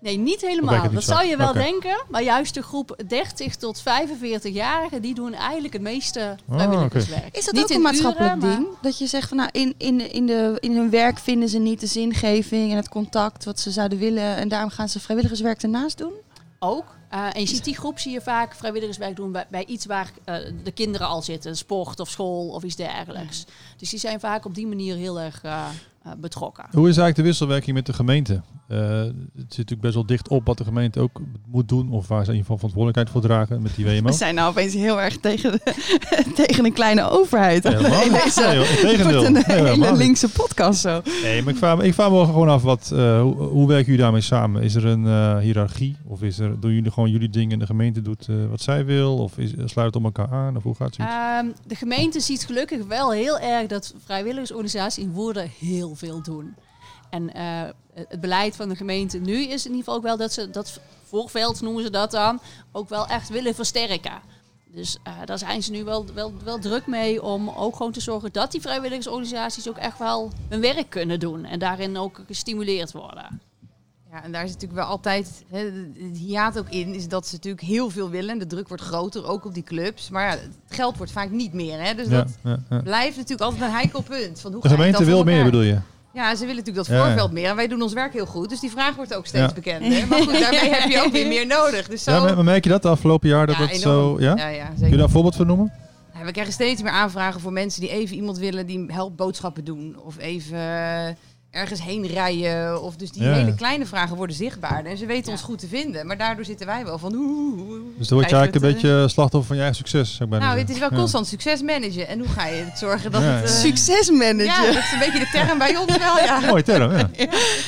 Nee, niet helemaal. Dat zo? zou je wel denken. Maar juist de groep 30 tot 45-jarigen, die doen eigenlijk het meeste Ah, vrijwilligerswerk. Is dat Niet ook een maatschappelijk uren, maar- ding? Dat je zegt van nou, in, in, in, de, in hun werk vinden ze niet de zingeving en het contact wat ze zouden willen. En daarom gaan ze vrijwilligerswerk ernaast doen? Ook. Eh, en je ziet die groep zie je vaak vrijwilligerswerk doen bij, bij iets waar eh, de kinderen al zitten. Sport of school of iets dergelijks. Dus die zijn vaak op die manier heel erg eh, betrokken. Hoe is eigenlijk de wisselwerking met de gemeente? Eh, het zit natuurlijk best wel dicht op wat de gemeente ook moet doen, of waar ze in ieder geval verantwoordelijkheid voor dragen met die WMO. We zijn nou opeens heel erg tegen, de, tegen een kleine overheid. Deze- Nee, joh, een Nee, helemaal hele linkse podcast zo. Nee, maar ik vraag, me- ik vraag me gewoon af, wat, eh, hoe, hoe werken jullie daarmee samen? Is er een eh, hiërarchie? Of is er, doen jullie gewoon jullie dingen en de gemeente doet eh, wat zij wil? Of is, sluit het om elkaar aan? Of hoe gaat het? Ehm, de gemeente ziet gelukkig wel heel erg dat vrijwilligersorganisaties in woorden heel veel doen. En eh, het beleid van de gemeente nu is in ieder geval ook wel dat ze dat voorveld, noemen ze dat dan, ook wel echt willen versterken. Dus eh, daar zijn ze nu wel, wel, wel druk mee om ook gewoon te zorgen dat die vrijwilligersorganisaties ook echt wel hun werk kunnen doen. En daarin ook gestimuleerd worden. Ja, en daar is natuurlijk wel altijd hè, het hiaat ook in, is dat ze natuurlijk heel veel willen. En de druk wordt groter, ook op die clubs. Maar ja, het geld wordt vaak niet meer. Hè? Dus ja, dat ja, ja. blijft natuurlijk altijd een heikel punt. Van hoe De gemeente dat wil meer, bedoel je? Ja, ze willen natuurlijk dat voorveld meer. En wij doen ons werk heel goed. Dus die vraag wordt ook steeds bekender. Maar goed, daarmee heb je ook weer meer nodig. Dus zo... Ja, maar- merk je dat de afgelopen jaar dat enorm. zo... Ja? Kun je daar een voorbeeld van noemen? We krijgen steeds meer aanvragen voor mensen die even iemand willen die helpt boodschappen doen. Of even ergens heen rijden. Of dus die Ja, hele kleine vragen worden zichtbaarder. En ze weten ons goed te vinden. Maar daardoor zitten wij wel van... Oeh. Dus dan word je eigenlijk een beetje slachtoffer van je eigen succes. Zou ik bijna Nou, het is wel Ja. constant succes managen. En hoe ga je het zorgen dat Ja, het... ja. eh, Succesmanager. ja, dat is een beetje de term bij ons wel, ja. Mooi term, ja.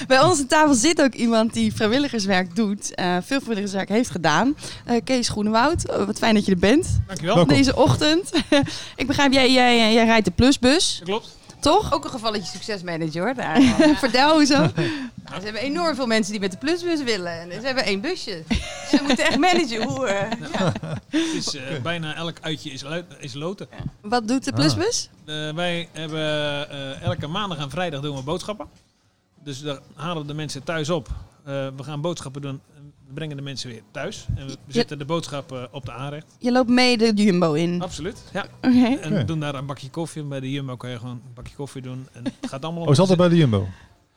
Bij ons aan tafel zit ook iemand die vrijwilligerswerk doet. eh, veel vrijwilligerswerk heeft gedaan. Eh, Kees Groenewoud, eh, wat fijn dat je er bent. Dankjewel. Welkom. Deze ochtend. ik begrijp, jij, jij, jij rijdt de plusbus, Dat klopt. Toch? Ook een gevalletje succesmanager hoor. Daar. Nou, Vertel hoezo. ze hebben enorm veel mensen die met de plusbus willen. En ze hebben één busje. Ze moeten echt managen hoe... eh, ja. Het is, eh, bijna elk uitje is, is loten. Wat doet de Ah. plusbus? Eh, wij hebben eh, elke maandag en vrijdag doen we boodschappen. Dus daar halen de mensen thuis op. Eh, we gaan boodschappen doen. We brengen de mensen weer thuis. En we zetten de boodschappen op de aanrecht. Je loopt mee de Jumbo in. Absoluut. Ja. Oké. En we doen daar een bakje koffie. Bij de Jumbo kan je gewoon een bakje koffie doen. En het gaat allemaal Oh, is altijd bij de Jumbo?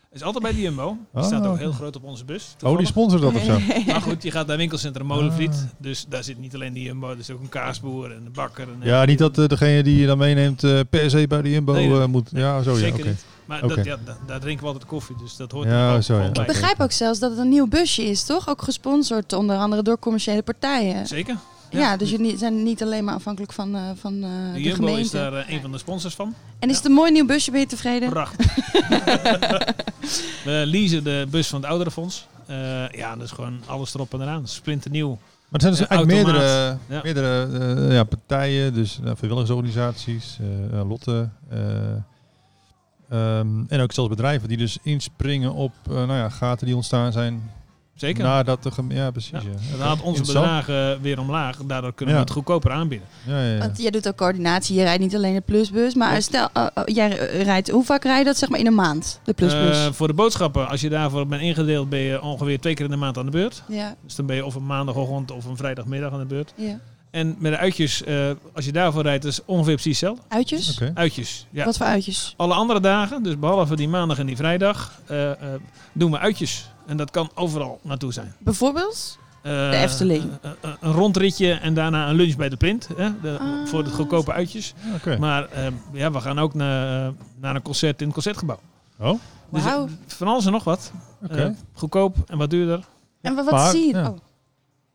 Het is altijd bij de Jumbo. Die Oh, staat ook heel groot op onze bus. Oh, die sponsort dat of zo? Maar goed, je gaat naar winkelcentrum Molenvliet. Ah. Dus daar zit niet alleen de Jumbo. Er is ook een kaasboer en een bakker. En Ja, niet dat eh, degene die je dan meeneemt eh, per se bij de Jumbo Nee, eh, moet. Ja, zo ja, Zeker oké. niet. Maar Oké. dat, ja, da- daar drinken we altijd koffie. Dus dat hoort Ja, er wel zo, ja. bij. Ik begrijp ook zelfs dat het een nieuw busje is, toch? Ook gesponsord onder andere door commerciële partijen. Zeker. Ja, dus jullie zijn niet alleen maar afhankelijk van, eh, van eh, De de, Jumbo gemeente. is daar eh, een van de sponsors van. En is het een mooi nieuw busje? Ben je tevreden? Prachtig. we leasen de bus van het ouderenfonds. Eh ja, dat is gewoon alles erop en eraan. Splinternieuw. Maar er zijn dus Ja, eigenlijk automaat. meerdere, Ja. meerdere ja, partijen, dus uh, vrijwilligersorganisaties, Lotte. eh, ehm, en ook zelfs bedrijven die dus inspringen op eh, nou ja, gaten die ontstaan zijn Zeker. nadat de Ja, precies. Ja. Ja. Dat haalt onze bedragen weer omlaag. Daardoor kunnen Ja. we het goedkoper aanbieden. Ja, ja, ja. Want jij doet ook coördinatie. Je rijdt niet alleen de plusbus. Maar stel, eh, eh, jij rijdt, hoe vaak rij je dat zeg maar in een maand? De plusbus? Eh, voor de boodschappen, als je daarvoor bent ingedeeld, ben je ongeveer twee keer in de maand aan de beurt. ja, Dus dan ben je of een maandagochtend of een vrijdagmiddag aan de beurt. ja. En met de uitjes, eh, als je daarvoor rijdt, is ongeveer precies hetzelfde. Uitjes? Oké. Uitjes, ja. Wat voor uitjes? Alle andere dagen, dus behalve die maandag en die vrijdag, eh, eh, doen we uitjes. En dat kan overal naartoe zijn. Bijvoorbeeld? Eh, De Efteling. een rondritje en daarna een lunch bij de print. Hè, de, Ah. Voor de goedkope uitjes. Oké. Maar eh, ja, we gaan ook naar, eh, naar een concert in het concertgebouw. Oh, Dus eh, van alles en nog wat. oké. Goedkoop en wat duurder. En wat, wat zie je? ja. Oh.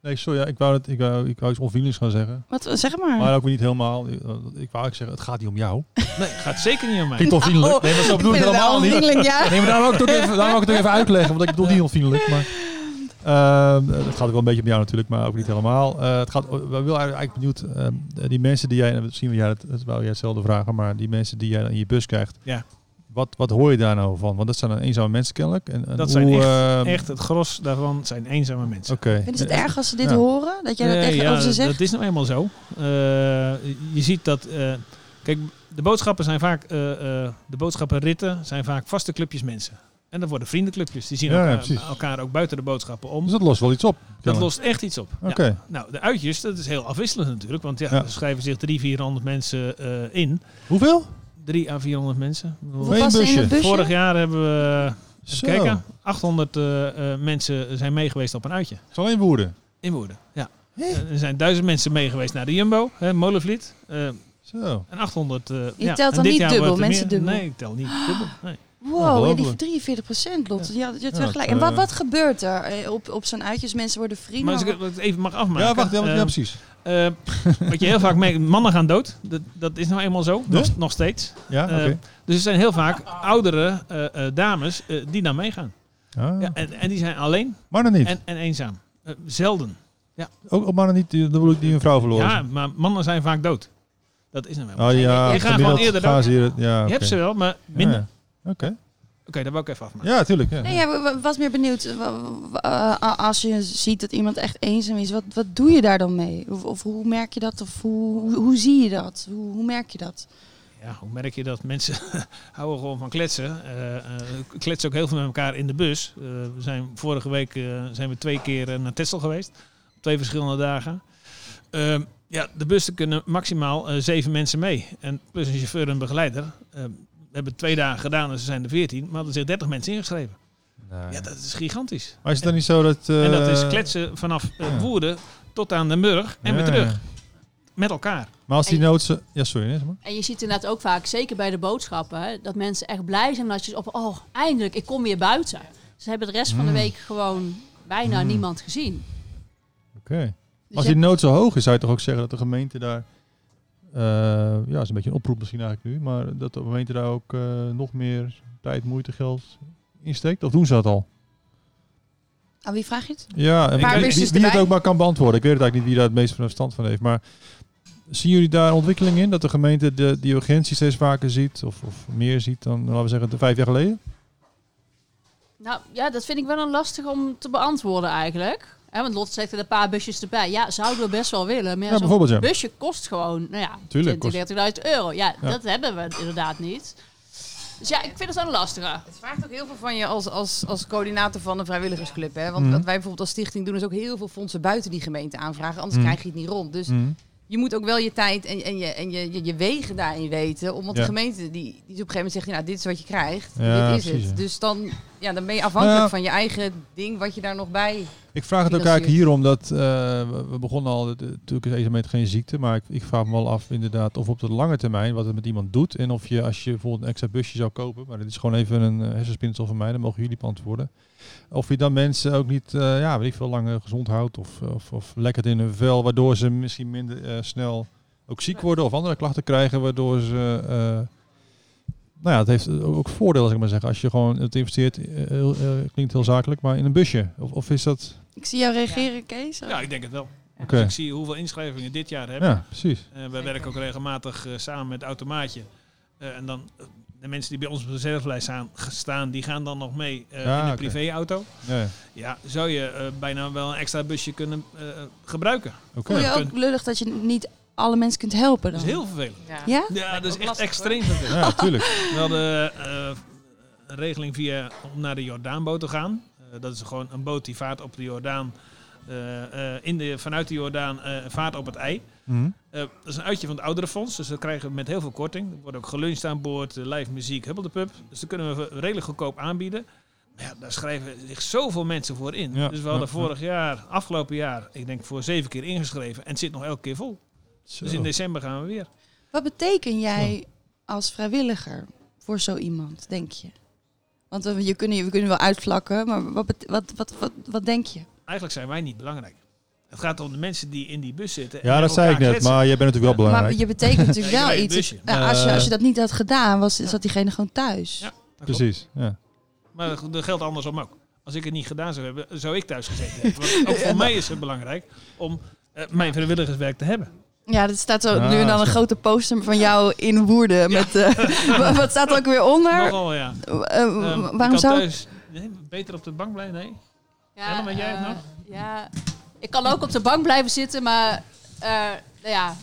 Nee, sorry, ja, ik wou het, ik wou, ik wou iets onvriendelijks gaan zeggen. Wat, zeg maar. Maar ook weer niet helemaal. Ik wou eigenlijk zeggen, het gaat niet om jou. Nee, gaat zeker niet om mij. Niet onvriendelijk. Nee, maar zo bedoel ik het helemaal niet. Onvriendelijk, ja. Nee, maar daarom het ook even, daarom ik het ook even uitleggen, want ik bedoel niet onvriendelijk. Maar, ehm, het gaat ook wel een beetje om jou natuurlijk, maar ook niet helemaal. Eh, het gaat, we willen eigenlijk benieuwd, ehm, die mensen die jij, zien we jij het, dat wou jij hetzelfde vragen, maar die mensen die jij dan in je bus krijgt, Ja. Wat, wat hoor je daar nou van? Want dat zijn eenzame mensen kennelijk. En, en Dat zijn hoe, echt, ehm, echt het gros daarvan zijn eenzame mensen. Oké. Ze het erg als ze dit Ja. horen? Dat jij dat Nee, tegen ja, over ze zegt? Dat is nou eenmaal zo. Eh, je ziet dat. eh, kijk, de boodschappen zijn vaak. eh, eh, de boodschappenritten zijn vaak vaste clubjes mensen. En dat worden vriendenclubjes. Die zien Ja, elkaar, ook buiten de boodschappen om. Dus dat lost wel iets op. Dat lost echt iets op. Ja. Oké. Nou, de uitjes, dat is heel afwisselend natuurlijk. Want ja, Ja. er schrijven zich 300, 400 mensen eh, in. Hoeveel? 3 à 400 mensen. Hoeveel in het busje? Vorig jaar hebben we... Zo. Even kijken. 800 eh, eh, mensen zijn meegeweest op een uitje. Is alleen woorden. In Woerden, ja. Eh, er zijn duizend mensen meegeweest naar de Jumbo, hè, Molenvliet. Eh, Zo. en 800... eh, Je ja. telt En dan dit niet jaar dubbel, wordt mensen meer. dubbel. Nee, ik tel niet dubbel. Nee. Wow, ja, die Ongelooflijk. 43 procent, Lot. Ja, je Ja, wel gelijk. En wat, eh, wat gebeurt er eh, op, op zo'n uitjes? Mensen worden vrienden. Maar als ik het even mag afmaken. Ja, wacht, ja, eh, ja, precies. eh, wat je heel vaak merkt, mannen gaan dood. Dat, dat is nou eenmaal zo, Ja? nog, nog steeds. Ja, oké. Eh, dus er zijn heel vaak oudere eh, eh, dames eh, die daar meegaan. Ah. Ja, en, en die zijn alleen Mannen niet. en, en eenzaam. Zelden. Ook ook mannen niet, die- dan bedoel ik die een vrouw verloren. Ja, maar mannen zijn vaak dood. Dat is nou wel. Oh ja, gaan gemiddeld gewoon eerder hier, ja, Je oké. hebt ze wel, maar minder. Ja, Oké. Oké, dat wil ik even afmaken. Ja, tuurlijk. Ja. Nee, ja, wa- was meer benieuwd. eh, als je ziet dat iemand echt eenzaam is, wat, wat doe je daar dan mee? Of, of hoe merk je dat? Of hoe, hoe, hoe zie je dat? Hoe, hoe merk je dat? Ja, hoe merk je dat mensen houden gewoon van kletsen? Eh, eh, kletsen ook heel veel met elkaar in de bus. Eh, we zijn vorige week eh, zijn we twee keer naar Texel geweest. Op twee verschillende dagen. Ehm, ja, de bussen kunnen maximaal eh, zeven mensen mee. En plus een chauffeur en een begeleider. We hebben twee dagen gedaan en ze zijn er veertien. Maar hadden zich 30 mensen ingeschreven. Nee. Ja, dat is gigantisch. Maar is het dan niet zo dat... en dat is eh, kletsen vanaf eh, ja. Woerden tot aan Den Burg en weer terug. Met elkaar. Maar als die En- nood... ze- Ja, sorry. Nee, zeg maar. En je ziet inderdaad ook vaak, zeker bij de boodschappen, dat mensen echt blij zijn dat je op, oh, eindelijk, ik kom weer buiten. Ze hebben de rest van de Mm. week gewoon bijna Mm. niemand gezien. Oké. Dus Als je- die nood zo hoog is, zou je toch ook zeggen dat de gemeente daar... eh, ja, is een beetje een oproep misschien eigenlijk nu. Maar dat de gemeente daar ook eh, nog meer tijd, moeite, geld insteekt? Of doen ze dat al? Aan wie vraag je het? Ja, en wie, wie, wie het ook maar kan beantwoorden. Ik weet het eigenlijk niet wie daar het meest verstand van heeft. Maar zien jullie daar ontwikkeling in? Dat de gemeente de, die urgentie steeds vaker ziet? Of, of meer ziet dan, laten we zeggen, de vijf jaar geleden? Nou ja, dat vind ik wel een lastig om te beantwoorden eigenlijk. Hè, want Lot zegt er een paar busjes erbij. Ja, zouden we best wel willen. Maar ja, bijvoorbeeld, ja. busje kost gewoon, nou ja, Tuurlijk, 20, 30.000 euro. Ja, Ja. dat hebben we inderdaad niet. Dus ja, ik vind het wel een lastige. Het vraagt ook heel veel van je als, als, als coördinator van een vrijwilligersclub. Hè? Want Mhm. wat wij bijvoorbeeld als stichting doen is ook heel veel fondsen buiten die gemeente aanvragen. Anders Mhm. krijg je het niet rond. Dus Mhm. je moet ook wel je tijd en, en, je, en je, je, je wegen daarin weten. Omdat Ja. de gemeente die, die op een gegeven moment zegt, nou, dit is wat je krijgt. Ja, dit is precies, het. ja. Dus dan, ja, dan ben je afhankelijk Ja. van je eigen ding wat je daar nog bij... Ik vraag het ook eigenlijk hierom dat eh, we, begonnen al, natuurlijk is eenzaamheid geen ziekte, maar ik, ik vraag me wel af inderdaad of op de lange termijn wat het met iemand doet en of je als je bijvoorbeeld een extra busje zou kopen, maar dit is gewoon even een uh, hersenspinsel van mij, dan mogen jullie beantwoorden. Of je dan mensen ook niet, eh, ja, weet ik veel, langer gezond houdt of, of, of lekker in hun vel, waardoor ze misschien minder eh, snel ook ziek worden of andere klachten krijgen, waardoor ze... nou ja, het heeft ook voordelen, als ik maar zeggen. Als je gewoon het investeert, eh, heel, eh, klinkt heel zakelijk, maar in een busje. Of, of is dat... Ik zie jou reageren, Kees. Ja, ik denk het wel. Oké. Als ik zie hoeveel inschrijvingen dit jaar hebben. Ja, precies. Eh, wij werken ook regelmatig eh, samen met Automaatje. Eh, en dan de mensen die bij ons op de reservelijst staan, staan, die gaan dan nog mee eh, Ja, in een oké. privéauto. Ja, ja. Ja, zou je eh, bijna wel een extra busje kunnen eh, gebruiken. Oké. Voel je ook lullig dat je niet alle mensen kunt helpen Dat is heel vervelend. Ja? Ja, dat is echt lastig, extreem vervelend. Ja, tuurlijk. We hadden eh, een regeling via om naar de Jordaanboot te gaan. Eh, dat is gewoon een boot die vaart op de Jordaan. eh, eh, in de, vanuit de Jordaan eh, vaart op het ei. Mhm. Eh, dat is een uitje van het ouderenfonds, dus dat krijgen we met heel veel korting. Er wordt ook geluncht aan boord, live muziek, hubbel de pub. Dus dat kunnen we redelijk goedkoop aanbieden. Maar ja, daar schrijven zich zoveel mensen voor in. Ja, dus we hadden ja, ja. vorig jaar, afgelopen jaar, ik denk voor zeven keer ingeschreven. En het zit nog elke keer vol. Zo. Dus in december gaan we weer. Wat beteken jij als vrijwilliger voor zo iemand, denk je? Want we, je kunnen, we kunnen wel uitvlakken, maar wat, wat, wat, wat, wat denk je? Eigenlijk zijn wij niet belangrijk. Het gaat om de mensen die in die bus zitten. en Ja, dat zei ik net, kletsen. maar jij bent natuurlijk wel Maar belangrijk. je betekent natuurlijk wel iets. als, je, als je Eh. dat niet had gedaan, was, zat diegene gewoon thuis. Ja. Precies, ja. Maar dat- dat geldt andersom ook. Als ik het niet gedaan zou hebben, zou ik thuis gezeten hebben. Want ook voor mij is het belangrijk om eh, mijn vrijwilligerswerk te hebben. Ja, er staat zo Ah, nu en dan een zo. grote poster van jou in Woerden. Met, eh, wa- wat staat er ook weer onder? Nogal, ja. Eh, Ehm, waarom zou... thuis nee, beter op de bank blijven? Nee? Ellen, weet jij het eh, nog? Ja, ik kan ook op de bank blijven zitten, maar eh, nou ja,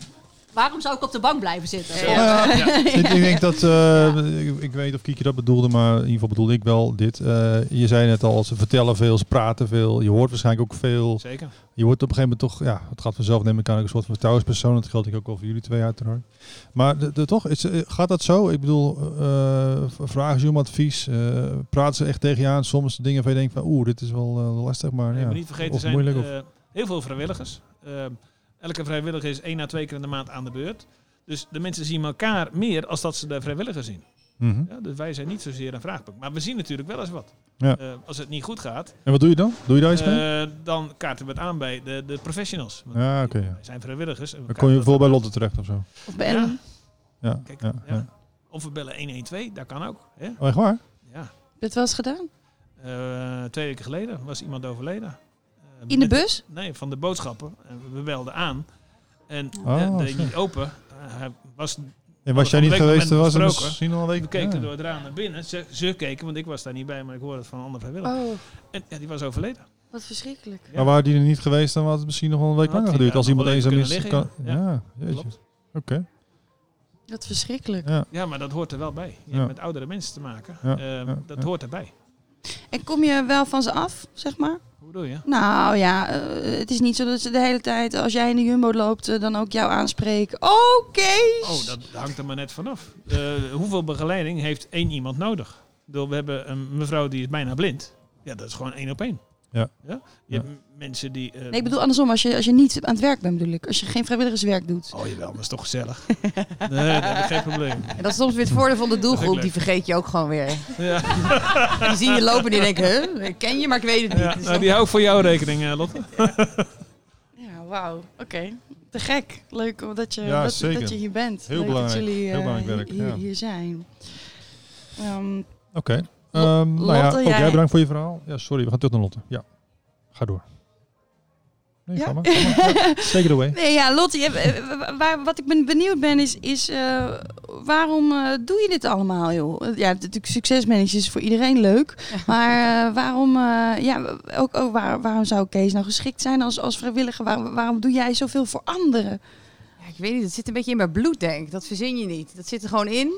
waarom zou ik op de bank blijven zitten? Ja. Ja. ik, ik denk dat, eh, ik, ik weet of Kiki dat bedoelde, maar in ieder geval bedoelde ik wel dit. Eh, je zei net al, ze vertellen veel, ze praten veel. Je hoort waarschijnlijk ook veel. Zeker. Je wordt op een gegeven moment toch, ja, het gaat vanzelf neem ik aan, ook een soort van vertrouwenspersoon. Dat geldt ik ook wel voor jullie twee uiteraard. Maar de, de, toch, is, eh, gaat dat zo? Ik bedoel, eh, vragen ze je om advies? eh, praten ze echt tegen je aan? Soms dingen van je denkt van, oeh, dit is wel eh, lastig, maar Nee, ja. maar niet vergeten, of zijn moeilijk. Of, eh, heel veel vrijwilligers. Elke vrijwilliger is één à twee keer in de maand aan de beurt. Dus de mensen zien elkaar meer als dat ze de vrijwilliger zien. Mhm. Ja, dus wij zijn niet zozeer een vraagpunt. Maar we zien natuurlijk wel eens wat. Ja. Eh, als het niet goed gaat, En wat doe je dan? Doe je daar iets mee? eh, dan kaarten we het aan bij de, de professionals. Want Ja, oké. ja. Wij zijn vrijwilligers. en Dan kom je bijvoorbeeld bij Lotte terecht of zo. Of bij. Ellen? Ja, Kijk, ja, ja. ja. Of we bellen 112, dat kan ook. Hè? Oh, echt waar? Ja. Heb je het wel eens gedaan? Eh, twee weken geleden was iemand overleden. In de bus? Nee, van de boodschappen. En we belden aan. En Oh, eh, deed zo. niet open. Eh, hij was, En was jij niet geweest, was misschien al een week? we keken Ja. door het raam naar binnen. Ze, ze keken, want ik was daar niet bij, maar ik hoorde het van een ander vrijwilliger. Oh, En ja, die was overleden. wat verschrikkelijk. Ja. Maar waren die er niet geweest, dan had het misschien nog wel een week langer hij geduurd. Als iemand even is. Kan, ja. Oké. Wat verschrikkelijk. Ja. Ja, maar dat hoort er wel bij. Je Ja. hebt met oudere mensen te maken. Ja, Eh, ja, dat ja. hoort erbij. En kom je wel van ze af, zeg maar? Hoe bedoel je? Nou ja, eh, het is niet zo dat ze de hele tijd, als jij in de Jumbo loopt, eh, dan ook jou aanspreken. Oh, Kees! Oh, dat hangt er maar net vanaf. Eh hoeveel begeleiding heeft één iemand nodig? We hebben een mevrouw die is bijna blind. Ja, dat is gewoon één op één. Ja. Je Ja. hebt m- mensen die... eh, Nee, ik bedoel andersom, als je, als je niet aan het werk bent bedoel ik. Als je geen vrijwilligerswerk doet. Oh jawel, maar is toch gezellig? nee, dat ik geen probleem. En dat is soms weer het voordeel van de doelgroep. Die vergeet je ook gewoon weer. Ja, Die zien je lopen en die denken, huh? Ik ken je, maar ik weet het niet. ja Dus nou, die hou ik voor jouw rekening, eh, Lotte. Ja, wauw. Oké. Te gek. Leuk dat je, Ja, dat, dat je hier bent. Heel Leuk belangrijk. dat jullie Heel eh, belangrijk werk, hier, ja. hier zijn. Ehm, Oké. Ehm, nou ja, ook jij- jij bedankt voor je verhaal. Ja, sorry, we gaan terug naar Lotte. Ja, ga door. Nee, Ja? ga maar. ga maar. Ja, Take it away. nee, ja, Lotte, je, eh, waar, wat ik ben benieuwd ben is, is eh, waarom eh, doe je dit allemaal, joh? Ja, natuurlijk succesmanagers is voor iedereen leuk. Maar eh, waarom, eh, ja, ook, ook waar, waarom zou Kees nou geschikt zijn als, als vrijwilliger? Waar- waarom doe jij zoveel voor anderen? Ja, ik weet niet, het zit een beetje in mijn bloed, denk ik. Dat verzin je niet. Dat zit er gewoon in.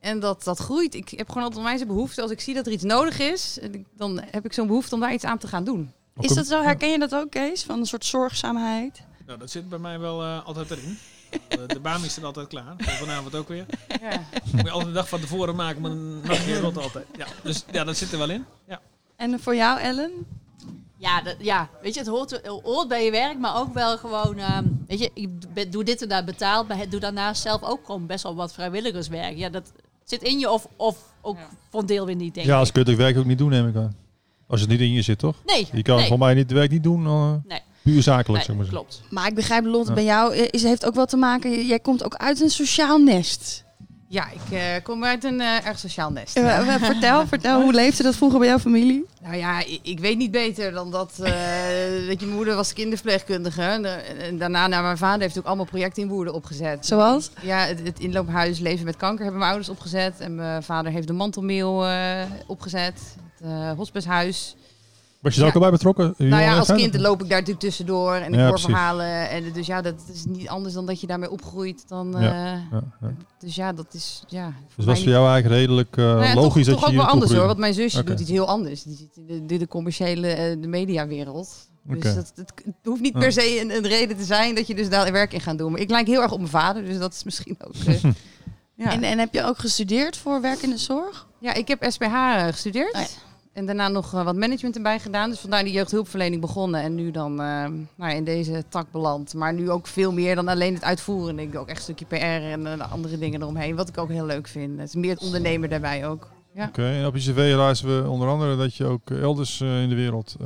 En dat, dat groeit. Ik heb gewoon altijd onwijs behoefte. Als ik zie dat er iets nodig is, dan heb ik zo'n behoefte om daar iets aan te gaan doen. Is dat zo? Herken je dat ook, Kees? Van een soort zorgzaamheid? Nou, dat zit bij mij wel eh, altijd erin. Eh, de baan is er altijd klaar. Vanavond ook weer. Ja. Moet je altijd een dag van tevoren maken, maar een nachtje rot altijd. Ja, dus ja, dat zit er wel in. Ja. En voor jou, Ellen? Ja, dat, ja, weet je, het hoort, bij je werk, maar ook wel gewoon, ehm, weet je, ik be- doe dit en dat betaald, maar doe daarnaast zelf ook gewoon best wel wat vrijwilligerswerk. Ja, dat zit in je of, of ook Ja. een deel weer niet, denk Ja, als kun je het werk ook niet doen, neem ik aan. Als het niet in je zit, toch? Nee, Je kan nee, voor mij niet, het werk niet doen, eh, Nee. puur zakelijk, nee, zeg maar. klopt. Maar ik begrijp, Lotte, Ja. bij jou eh, is, heeft ook wel te maken... Jij komt ook uit een sociaal nest. Ja, ik eh, kom uit een eh, erg sociaal nest. Vertel, vertel, hoe leefde dat vroeger bij jouw familie? Nou ja, ik, ik weet niet beter dan dat, eh, dat je moeder was kinderverpleegkundige. En, daarna, naar mijn vader heeft ook allemaal projecten in Woerden opgezet. Zoals? Ja, het, het inloophuis Leven met Kanker hebben mijn ouders opgezet. En mijn vader heeft de mantelmeel opgezet. Het eh, hospicehuis. Was je er ook Ja. al bij betrokken? Nou ja, als kind loop ik daar natuurlijk tussendoor. En ik Ja, hoor precies. verhalen. En dus ja, dat is niet anders dan dat je daarmee opgroeit. Dan, eh, Ja, ja. Dus ja, dat is... Ja, Dus was voor jou eigenlijk redelijk eh, Nou ja, logisch toch, dat toch je ook wel anders hoor, want mijn zusje doet iets heel anders. Die zit in de, de, de commerciële, eh, de mediawereld. Dus dat, het, het hoeft niet per se een, een reden te zijn dat je dus daar werk in gaat doen. Maar ik lijk heel erg op mijn vader, dus dat is misschien ook... eh, ja. En, en heb je ook gestudeerd voor werk in de zorg? ja, ik heb SPH gestudeerd. Oh ja. En daarna nog eh, wat management erbij gedaan. Dus vandaar die jeugdhulpverlening begonnen. En nu dan eh, nou ja, in deze tak beland. Maar nu ook veel meer dan alleen het uitvoeren. Ik doe ook echt een stukje PR en eh, andere dingen eromheen. Wat ik ook heel leuk vind. Het is meer het ondernemer daarbij ook. Oké, en op je cv luisteren we onder andere dat je ook elders in de wereld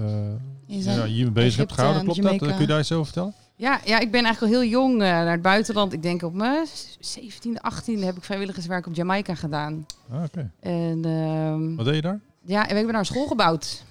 Je ja, hiermee bezig hebt gehouden. en Klopt dat? Kun je daar iets over vertellen? Ja, ja, ik ben eigenlijk al heel jong naar het buitenland. Ik denk op mijn 17e, 18e heb ik vrijwilligerswerk op Jamaica gedaan. Ah, Oké. En ehm, Wat deed je daar? Ja, en we hebben een school gebouwd.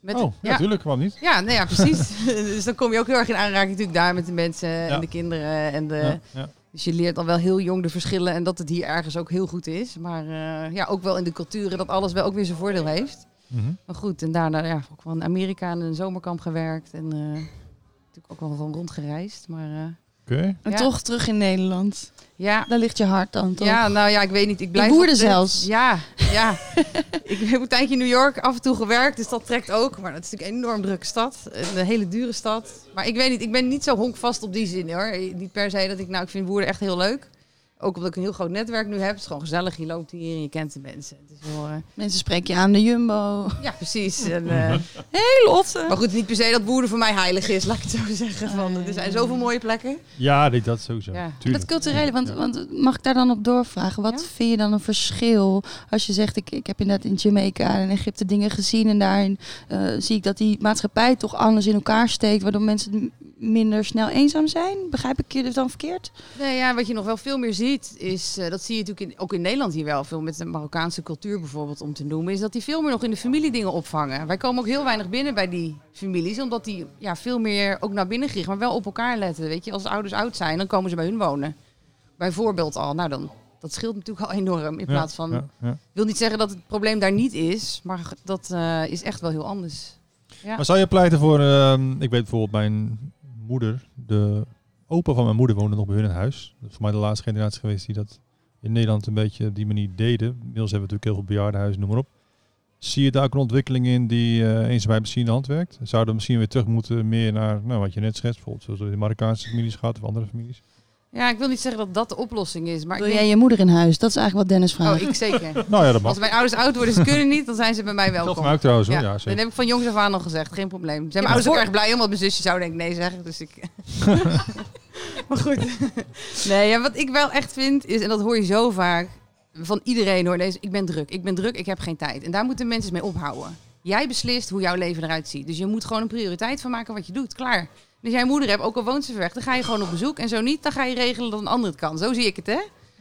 Met, oh, ja, natuurlijk. Waarom niet? ja, nee, ja, precies. dus dan kom je ook heel erg in aanraking natuurlijk daar met de mensen Ja. en de kinderen. En de, Ja. Dus je leert dan wel heel jong de verschillen en dat het hier ergens ook heel goed is. Maar eh, ja, ook wel in de culturen dat alles wel ook weer zijn voordeel heeft. Mhm. Maar goed, en daarna ja, ook wel in Amerika in een zomerkamp gewerkt. En eh, natuurlijk ook wel van rondgereisd. Maar eh, Oké. En Ja. toch terug in Nederland. ja, Daar ligt je hart dan, toch? Ja, nou ja, ik weet niet. Ik blijf boerde altijd- zelfs. Ja, ja. ik heb een tijdje in New York af en toe gewerkt, dus dat trekt ook. Maar dat is natuurlijk een enorm drukke stad. Een hele dure stad. Maar ik weet niet, ik ben niet zo honkvast op die zin hoor. Niet per se dat ik, nou, ik vind boeren echt heel leuk. Ook omdat ik een heel groot netwerk nu heb. Het is gewoon gezellig. Je loopt hier en je kent de mensen. Het is wel, eh, Mensen spreken je aan de Jumbo. ja, precies. En, eh, Hey Lotte! maar goed, niet per se dat boeren voor mij heilig is, laat ik het zo zeggen. Van, er zijn zoveel mooie plekken. Ja, dit, dat sowieso. Ja. Dat culturele, want, want mag ik daar dan op doorvragen? Wat Ja? vind je dan een verschil als je zegt, ik, ik heb inderdaad in Jamaica en Egypte dingen gezien en daarin eh, zie ik dat die maatschappij toch anders in elkaar steekt, waardoor mensen minder snel eenzaam zijn? Begrijp ik je dus dan verkeerd? Nee, ja, wat je nog wel veel meer ziet, is, eh, dat zie je natuurlijk in, ook in Nederland hier wel, veel met de Marokkaanse cultuur bijvoorbeeld om te noemen, is dat die veel meer nog in de familie dingen opvangen. Wij komen ook heel weinig binnen bij die families, omdat die ja, veel meer ook naar binnen gericht, maar wel op elkaar letten. Weet je, als de ouders oud zijn, dan komen ze bij hun wonen. Bijvoorbeeld al. Nou, dan, dat scheelt natuurlijk al enorm. In Ja, plaats van, ja, ja. ik wil niet zeggen dat het probleem daar niet is, maar dat eh, is echt wel heel anders. Ja. Maar zou je pleiten voor, ehm, ik weet bijvoorbeeld mijn moeder, de opa van mijn moeder woonde nog bij hun in huis. Dat is voor mij de laatste generatie geweest die dat in Nederland een beetje op die manier deden. Inmiddels hebben we natuurlijk heel veel bejaardenhuizen, noem maar op. Zie je daar ook een ontwikkeling in die uh, eenzaamheid misschien in de hand werkt? Zouden we misschien weer terug moeten meer naar, nou, wat je net schetst, bijvoorbeeld zoals de Marokkaanse families gaat of andere families? Ja, ik wil niet zeggen dat dat de oplossing is, maar Wil ik jij denk, je moeder in huis? Dat is eigenlijk wat Dennis vraagt. oh, ik zeker. Nou ja, dat mag. Als mijn ouders oud worden, ze kunnen niet, dan zijn ze bij mij welkom. mij ook trouwens hoor. Ja, Ja, dat heb ik van jongs af aan al gezegd, geen probleem. Zijn mijn Ja, ouders ook erg blij om, want mijn zusje zou denk ik nee zeggen. Dus ik... maar goed. Nee, ja, wat ik wel echt vind is, en dat hoor je zo vaak van iedereen hoor, deze, ik ben druk, ik ben druk, ik heb geen tijd. En daar moeten mensen mee ophouden. Jij beslist hoe jouw leven eruit ziet. Dus je moet gewoon een prioriteit van maken wat je doet. Klaar. Dus jij een moeder hebt, ook al woont ze ver weg, dan ga je gewoon op bezoek. En zo niet, dan ga je regelen dat een ander het kan. Zo zie ik het, hè?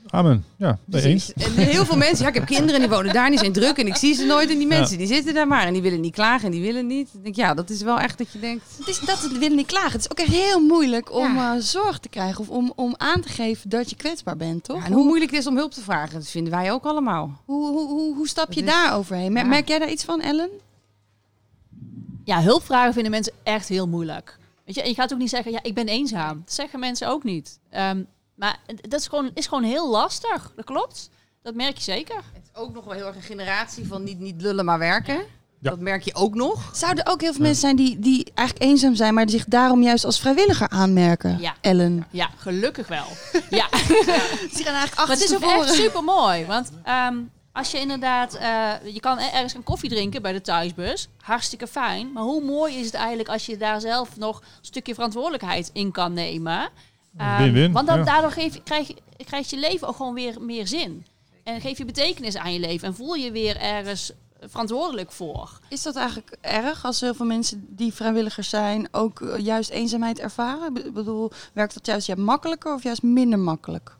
Amen. Ja, eens. En heel veel mensen, ja, ik heb kinderen die wonen daar, die zijn druk en ik zie ze nooit. En die Ja. mensen, die zitten daar maar en die willen niet klagen en die willen niet. Ik denk, ja, dat is wel echt dat je denkt, Het is dat we willen niet klagen. Het is ook echt heel moeilijk om Ja. eh, zorg te krijgen of om, om aan te geven dat je kwetsbaar bent, toch? ja, en hoe moeilijk het is om hulp te vragen, dat vinden wij ook allemaal. Hoe, hoe, hoe, hoe stap je is- daar overheen? Mer- Ja. Merk jij daar iets van, Ellen? Ja, hulpvragen vinden mensen echt heel moeilijk. Weet je, en je gaat ook niet zeggen, ja, ik ben eenzaam. Dat zeggen mensen ook niet. Ehm, maar dat is gewoon, is gewoon heel lastig. Dat klopt. Dat merk je zeker. Het is ook nog wel heel erg een generatie van niet, niet lullen, maar werken. Ja. Dat merk je ook nog. Zouden er ook heel veel mensen zijn die, die eigenlijk eenzaam zijn, maar die zich daarom juist als vrijwilliger aanmerken? Ja. Ellen. Ja, gelukkig wel. ja, Die gaan eigenlijk maar het is ook echt super mooi. Want ehm, als je inderdaad, eh, je kan er- ergens een koffie drinken bij de thuisbus. Hartstikke fijn. Maar hoe mooi is het eigenlijk als je daar zelf nog een stukje verantwoordelijkheid in kan nemen. Ehm, Win-win, want dan, ja. daardoor geef, krijg, je- krijgt je leven ook gewoon weer meer zin. En geef je betekenis aan je leven. En voel je weer ergens verantwoordelijk voor. Is dat eigenlijk erg als heel veel mensen die vrijwilligers zijn ook eh, juist eenzaamheid ervaren? Ik bedoel, werkt dat juist ja, makkelijker of juist minder makkelijk?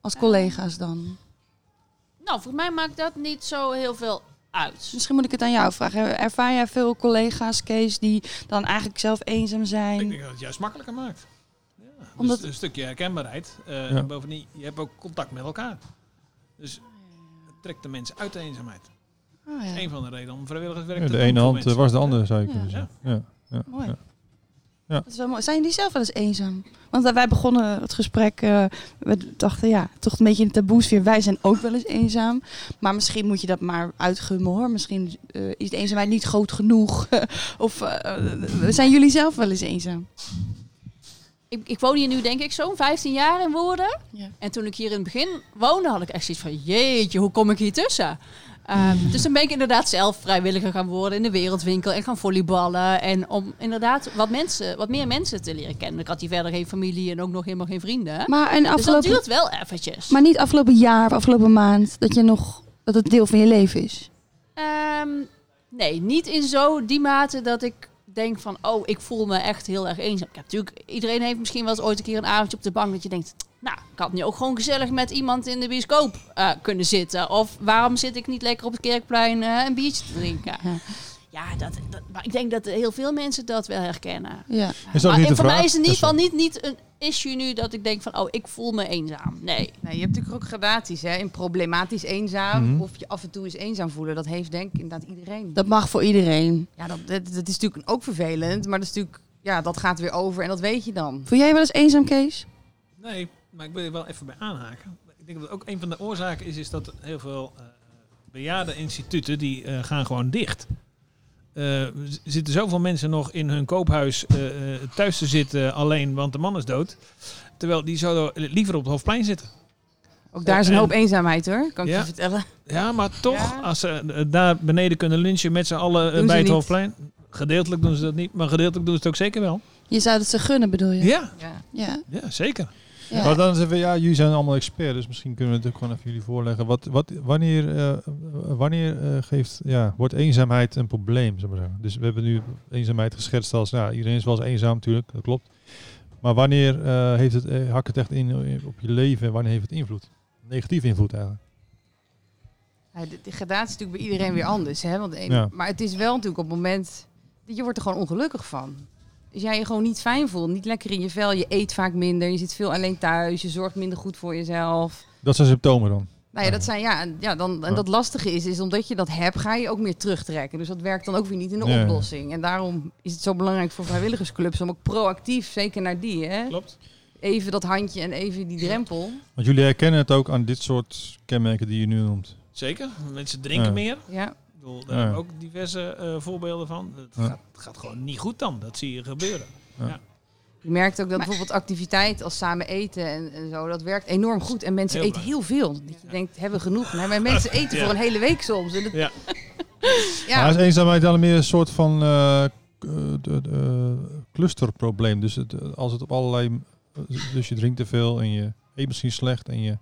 Als collega's dan? Nou, voor mij maakt dat niet zo heel veel uit. Misschien moet ik het aan jou vragen. Ervaar jij veel collega's, Kees, die dan eigenlijk zelf eenzaam Ik zijn? denk dat het juist makkelijker maakt. Ja, Omdat- dus een stukje herkenbaarheid. eh, Ja. En bovendien, je hebt ook contact met elkaar. Dus het trekt de mensen uit de eenzaamheid. Oh, Dat is ja. een van de redenen om vrijwilligerswerk Ja, te de doen ene voor hand eh, mensen. was de andere, zou je Ja. kunnen zeggen. Ja. Ja. Mooi. Ja. Dat is wel mooi. Zijn jullie zelf wel eens eenzaam? Want eh, wij begonnen het gesprek, eh, we dachten ja, toch een beetje in de taboesfeer. Wij zijn ook wel eens eenzaam. Maar misschien moet je dat maar uitgummen hoor. Misschien eh, is de eenzaamheid niet groot genoeg. of zijn jullie zelf wel eens eenzaam? Ik, ik woon hier nu denk ik zo'n 15 jaar in Woerden. Ja. En toen ik hier in het begin woonde, had ik echt zoiets van... Jeetje, hoe kom ik hier tussen? Ehm, Dus toen ben ik inderdaad zelf vrijwilliger gaan worden in de wereldwinkel en gaan volleyballen. En om inderdaad wat, mensen, wat meer mensen te leren kennen. Ik had hier verder geen familie en ook nog helemaal geen vrienden. Maar, en dus dat afgelopen, duurt wel eventjes. maar niet afgelopen jaar of afgelopen maand dat je nog Dat het deel van je leven is? Ehm, nee, niet in zo die mate dat ik denk van, oh, ik voel me echt heel erg eenzaam. Ja, natuurlijk, iedereen heeft misschien wel eens ooit een keer een avondje op de bank dat je denkt, nou, ik had nu ook gewoon gezellig met iemand in de bioscoop eh, kunnen zitten. Of waarom zit ik niet lekker op het kerkplein eh, een biertje te drinken? Ja. Dat, dat, maar ik denk dat heel veel mensen dat wel herkennen. Ja. Is dat maar niet de voor vraag? mij is het in ieder Ja, geval niet, niet een issue nu dat ik denk van, oh, ik voel me eenzaam. Nee. Nee, je hebt natuurlijk ook gradaties, hè? In problematisch eenzaam Mhm. of je af en toe eens eenzaam voelen. Dat heeft denk ik inderdaad iedereen. Dat mag voor iedereen. Ja, dat, dat, dat is natuurlijk ook vervelend, maar dat is natuurlijk, ja, dat gaat weer over en dat weet je dan. Voel jij wel eens eenzaam, Kees? Nee, maar ik wil er wel even bij aanhaken. Ik denk dat ook een van de oorzaken is, is dat heel veel eh bejaarde instituten die eh, gaan gewoon dicht. Eh, er zitten zoveel mensen nog in hun koophuis eh, eh, thuis te zitten alleen, want de man is dood. Terwijl die zouden liever op het Hoofdplein zitten. Ook daar is een En- hoop eenzaamheid hoor, kan ik Ja. je vertellen. Ja, maar toch, Ja. als ze daar beneden kunnen lunchen met z'n allen bij het niet. Hoofdplein. Gedeeltelijk doen ze dat niet, maar gedeeltelijk doen ze het ook zeker wel. Je zou het ze gunnen, bedoel je? Ja, Ja. Ja. ja zeker. Ja. Maar dan is even, ja, jullie zijn allemaal experts, dus misschien kunnen we het ook gewoon even jullie voorleggen. Wat, wat, wanneer eh, wanneer eh, geeft, ja, wordt eenzaamheid een probleem, zeg maar zeggen? Dus we hebben nu eenzaamheid geschetst als, nou, iedereen is wel eens eenzaam natuurlijk, dat klopt. Maar wanneer eh, heeft het, hakt het echt in op je leven en wanneer heeft het invloed? Negatieve invloed eigenlijk. Ja, de, de gradatie is natuurlijk bij iedereen weer anders. Hè? Want Ja. Maar het is wel natuurlijk op het moment dat je wordt er gewoon ongelukkig van. Als jij je gewoon niet fijn voelt, niet lekker in je vel, je eet vaak minder, je zit veel alleen thuis, je zorgt minder goed voor jezelf. Dat zijn symptomen dan. Nou ja, dat zijn ja, en- ja dan, en dat lastige is, is omdat je dat hebt, ga je ook meer terugtrekken. Dus dat werkt dan ook weer niet in de Ja. oplossing. En daarom is het zo belangrijk voor vrijwilligersclubs om ook proactief, zeker naar die, hè, Klopt. even dat handje en even die drempel. Want jullie herkennen het ook aan dit soort kenmerken die je nu noemt. Zeker. Mensen drinken Ja. meer. Ja. Bedoel, daar Ja. hebben we ook diverse eh, voorbeelden van. Het Ja. gaat, het gaat gewoon niet goed dan. Dat zie je gebeuren. Je merkt ook dat Maar- bijvoorbeeld activiteit als samen eten en, en zo, dat werkt enorm goed. En mensen Heel eten heel veel. Dat je denkt, hebben we genoeg? Nee, maar mensen eten Ja. voor een hele week soms. En dat- Ja. ja. Maar is eenzaamheid dan meer een soort van k- de- de, eh, clusterprobleem? Dus het, als het op allerlei... Dus je drinkt te veel en je eet misschien slecht en je,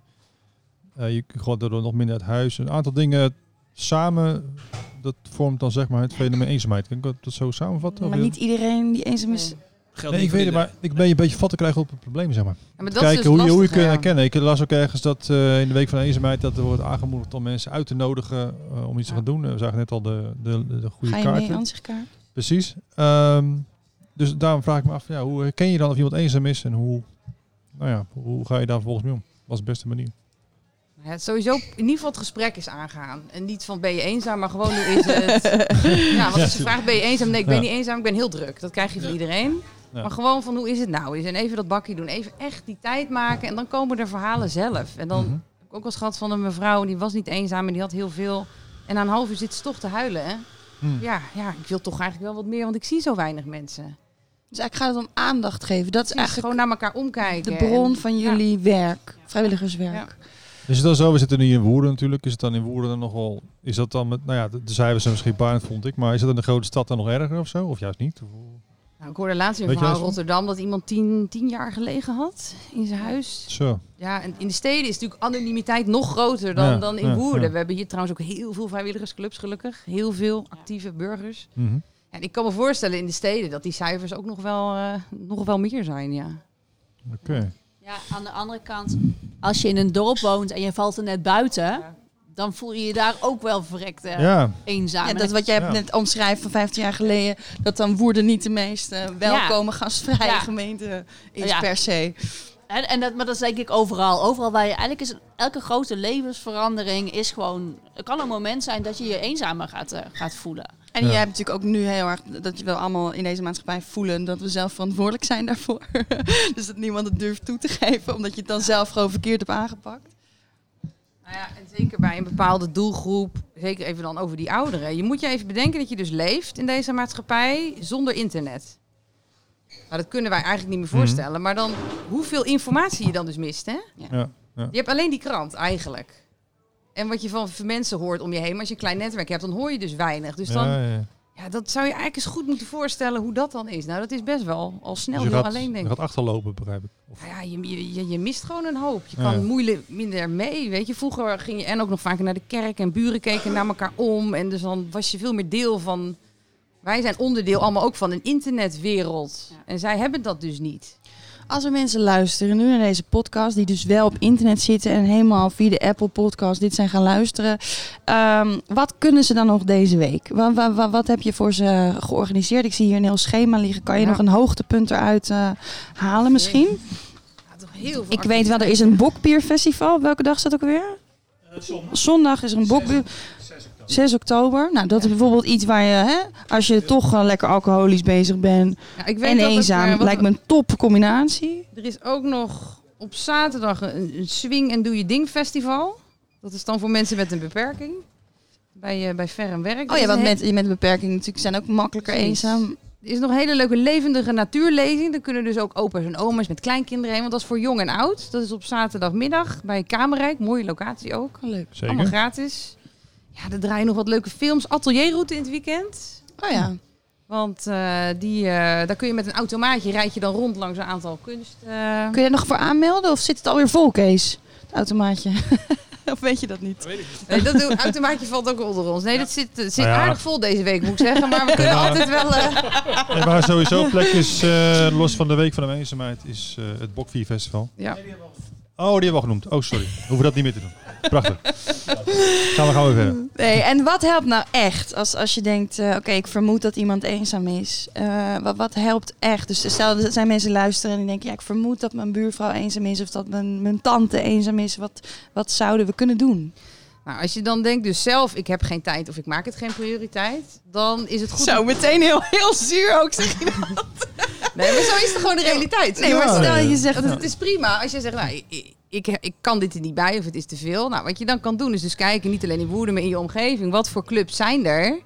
eh, je gaat daardoor nog minder uit huis. Een aantal dingen samen, dat vormt dan zeg maar het fenomeen eenzaamheid. Kan ik dat- zo samenvatten? Maar niet iedereen die eenzaam is. Nee. Geldt Nee, niet ik weet het, maar ik ben je een beetje vat te krijgen op het probleem, zeg maar. Ja, maar dat Kijken is dus hoe, je, hoe je kunt herkennen. Ik las ook ergens dat eh, in de week van de eenzaamheid dat er wordt aangemoedigd om mensen uit te nodigen eh, om iets te gaan doen. We zagen net al de, de, de, de goede Ga je mee? Precies. Ehm, dus daarom vraag ik me af, ja, hoe herken je dan of iemand eenzaam is en hoe, nou ja, hoe ga je daar vervolgens mee om? Wat is de beste manier? Ja, sowieso in ieder geval het gesprek is aangaan. En niet van ben je eenzaam, maar gewoon hoe is het? ja, want als je vraagt ben je eenzaam? Nee, ik ben Ja. niet eenzaam, ik ben heel druk. Dat krijg je van Ja. iedereen. Ja. Maar gewoon van hoe is het nou? Is en even dat bakje doen. Even echt die tijd maken. En dan komen er verhalen zelf. En dan Mhm. heb ik ook wel eens gehad van een mevrouw, die was niet eenzaam en die had heel veel. En na een half uur zit ze toch te huilen. Hè? Hmm. Ja, ja, ik wil toch eigenlijk wel wat meer, want ik zie zo weinig mensen. Dus eigenlijk gaat het om aandacht geven. Dat is Precies, eigenlijk gewoon naar elkaar omkijken. de bron En- van ja. jullie werk, vrijwilligerswerk. Is het dan zo, we zitten nu in Woerden natuurlijk, is het dan in Woerden dan nog wel, is dat dan met, nou ja, de, de cijfers zijn misschien barend vond ik, maar is het in de grote stad dan nog erger of zo? Of juist niet? Nou, ik hoorde laatst verhaal in eens Rotterdam dat iemand tien, tien jaar gelegen had in zijn huis. Zo. Ja, en in de steden is natuurlijk anonimiteit nog groter dan, Ja, dan in ja, Woerden. ja. We hebben hier trouwens ook heel veel vrijwilligersclubs gelukkig. Heel veel actieve burgers. Mhm. En ik kan me voorstellen in de steden dat die cijfers ook nog wel, eh, nog wel meer zijn, ja. Oké. Ja, aan de andere kant, als je in een dorp woont en je valt er net buiten, dan voel je je daar ook wel verrekt eh, Ja, eenzaam. Ja, En dat wat jij Ja. net omschrijft van 15 jaar geleden, dat dan Woerden niet de meest eh, welkome gastvrije Ja. gemeente is Ja. per se. En, en dat, maar dat is denk ik overal. Overal waar je eigenlijk is elke grote levensverandering is gewoon. Er kan een moment zijn dat je je eenzamer gaat, eh, gaat voelen. En Ja. jij hebt natuurlijk ook nu heel erg dat je wel allemaal in deze maatschappij voelen dat we zelf verantwoordelijk zijn daarvoor. dus dat niemand het durft toe te geven, omdat je het dan zelf gewoon verkeerd hebt aangepakt. Nou ja, en zeker bij een bepaalde doelgroep, zeker even dan over die ouderen. Je moet je even bedenken dat je dus leeft in deze maatschappij zonder internet. Nou, dat kunnen wij eigenlijk niet meer voorstellen. Maar dan hoeveel informatie je dan dus mist, hè? ja. Je hebt alleen die krant eigenlijk. En wat je van mensen hoort om je heen. Maar als je een klein netwerk hebt, dan hoor je dus weinig. Dus dan, ja, ja. Ja, dat zou je eigenlijk eens goed moeten voorstellen hoe dat dan is. Nou, dat is best wel al snel Dus je heel gaat, alleen, je denk ik. gaat achterlopen, begrijp ik. Of, Nou ja, je, je, je mist gewoon een hoop. Je Ja. kan moeilijk minder mee, weet je. Vroeger ging je en ook nog vaker naar de kerk en buren keken naar elkaar om. En dus dan was je veel meer deel van... Wij zijn onderdeel allemaal ook van een internetwereld. Ja. En zij hebben dat dus niet. Als er mensen luisteren nu naar deze podcast, die dus wel op internet zitten en helemaal via de Apple Podcast dit zijn gaan luisteren, ehm, wat kunnen ze dan nog deze week? Wat, wat, wat heb je voor ze georganiseerd? Ik zie hier een heel schema liggen. Kan je Ja. nog een hoogtepunt eruit eh, halen misschien? Ja, toch heel veel Ik weet wel, er is een bokbierfestival. Welke dag is dat ook weer? Zondag is er een bokbier. 6 oktober. Nou, dat is bijvoorbeeld iets waar je, hè, als je toch eh, lekker alcoholisch bezig bent Ja, ik weet en dat eenzaam, eh, wat- lijkt me een top combinatie. Er is ook nog op zaterdag een, een Swing en Doe Je Ding festival. Dat is dan voor mensen met een beperking. Bij, eh bij Ver en Werk. Oh ja, want mensen met een beperking natuurlijk zijn ook makkelijker Precies. eenzaam. Er is nog een hele leuke levendige natuurlezing. Daar kunnen dus ook opa's en oma's met kleinkinderen heen. Want dat is voor jong en oud. Dat is op zaterdagmiddag bij Kamerrijk. Mooie locatie ook. Leuk. Allemaal zeker. gratis. Ja, er draaien nog wat leuke films. Atelierroute in het weekend. Oh ja. Want eh, die, eh, daar kun je met een automaatje rijd je dan rond langs een aantal kunst. eh, Kun je er nog voor aanmelden of zit het alweer vol, Kees? Het automaatje. of weet je dat niet? Nee, dat automaatje valt ook onder ons. Nee, dat zit, het zit Nou ja. aardig vol deze week, moet ik zeggen. Maar we kunnen Ja. altijd wel... eh, En waar sowieso plek is, eh, los van de Week van de Eenzaamheid, is eh, het Bokvier Festival. ja. Oh, die hebben we al genoemd. Oh, sorry. Hoeven we dat niet meer te doen. Prachtig. Gaan we gaan we verder. Nee, en wat helpt nou echt als, als je denkt, eh, oké, ik vermoed dat iemand eenzaam is. Eh, wat, wat helpt echt? Dus stel er zijn mensen luisteren en die denken, ja, ik vermoed dat mijn buurvrouw eenzaam is of dat mijn, mijn tante eenzaam is. Wat, wat zouden we kunnen doen? Nou, als je dan denkt dus zelf, ik heb geen tijd of ik maak het geen prioriteit, dan is het goed. Zo, meteen heel, heel zuur ook. Zeg je. Nee, maar zo is het gewoon de realiteit. Nee, maar stel je zegt, Want het is prima als je zegt, nou, ik, ik, ik kan dit er niet bij of het is te veel. Nou, wat je dan kan doen is dus kijken, niet alleen in Woerden, maar in je omgeving. Wat voor clubs zijn er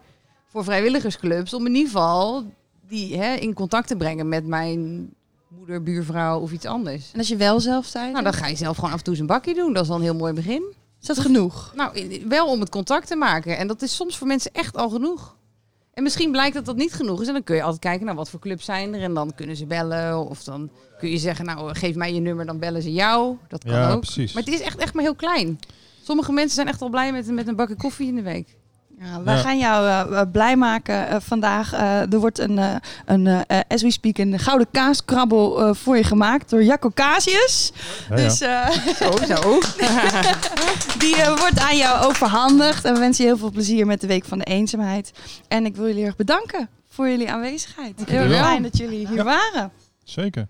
voor vrijwilligersclubs om in ieder geval die hè, in contact te brengen met mijn moeder, buurvrouw of iets anders. en als je wel zelf tijd Nou, dan ga je zelf gewoon af en toe eens een bakje doen. Dat is dan een heel mooi begin. is dat genoeg? Nou, wel om het contact te maken. En dat is soms voor mensen echt al genoeg. En misschien blijkt dat dat niet genoeg is. En dan kun je altijd kijken naar wat voor clubs zijn er. En dan kunnen ze bellen. Of dan kun je zeggen, nou geef mij je nummer, dan bellen ze jou. Dat kan Ja, ook. precies. Maar het is echt, echt maar heel klein. Sommige mensen zijn echt al blij met, met een bakje koffie in de week. Ja, wij Ja. gaan jou eh, eh, blij maken eh, vandaag. Eh, er wordt een, eh, een as we speak, een gouden kaaskrabbel voor je gemaakt door Jacco Casius. Ja, ja. Dus eh, Zo, zo. die wordt aan jou overhandigd. En we wensen je heel veel plezier met de Week van de Eenzaamheid. En ik wil jullie heel erg bedanken voor jullie aanwezigheid. Heel fijn dat jullie hier Ja. waren. Zeker.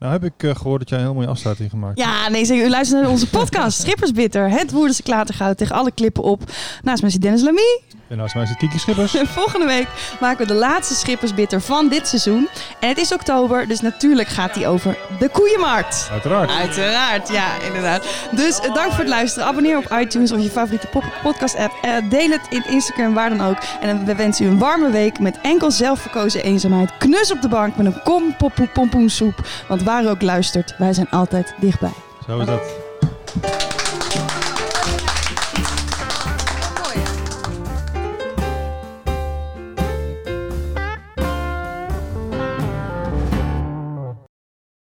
Nou heb ik eh, gehoord dat jij een heel mooie afsluiting gemaakt hebt. Ja, nee, zeker. U luistert naar onze podcast Schippersbitter. Het Woerdense klatergoud tegen alle klippen op. Naast mij zit Dennis Lamy. En naast mij zit Kiki Schippers. En volgende week maken we de laatste schippersbitter van dit seizoen. En het is oktober, dus natuurlijk gaat die over de koeienmarkt. Uiteraard. Uiteraard, ja, inderdaad. Dus eh, dank voor het luisteren. Abonneer op iTunes of je favoriete podcast-app. Eh, deel het in Instagram, waar dan ook. En we wensen u een warme week met enkel zelfverkozen eenzaamheid. Knus op de bank met een kom pompoensoep. Want waar ook luistert, wij zijn altijd dichtbij. Zo is dat.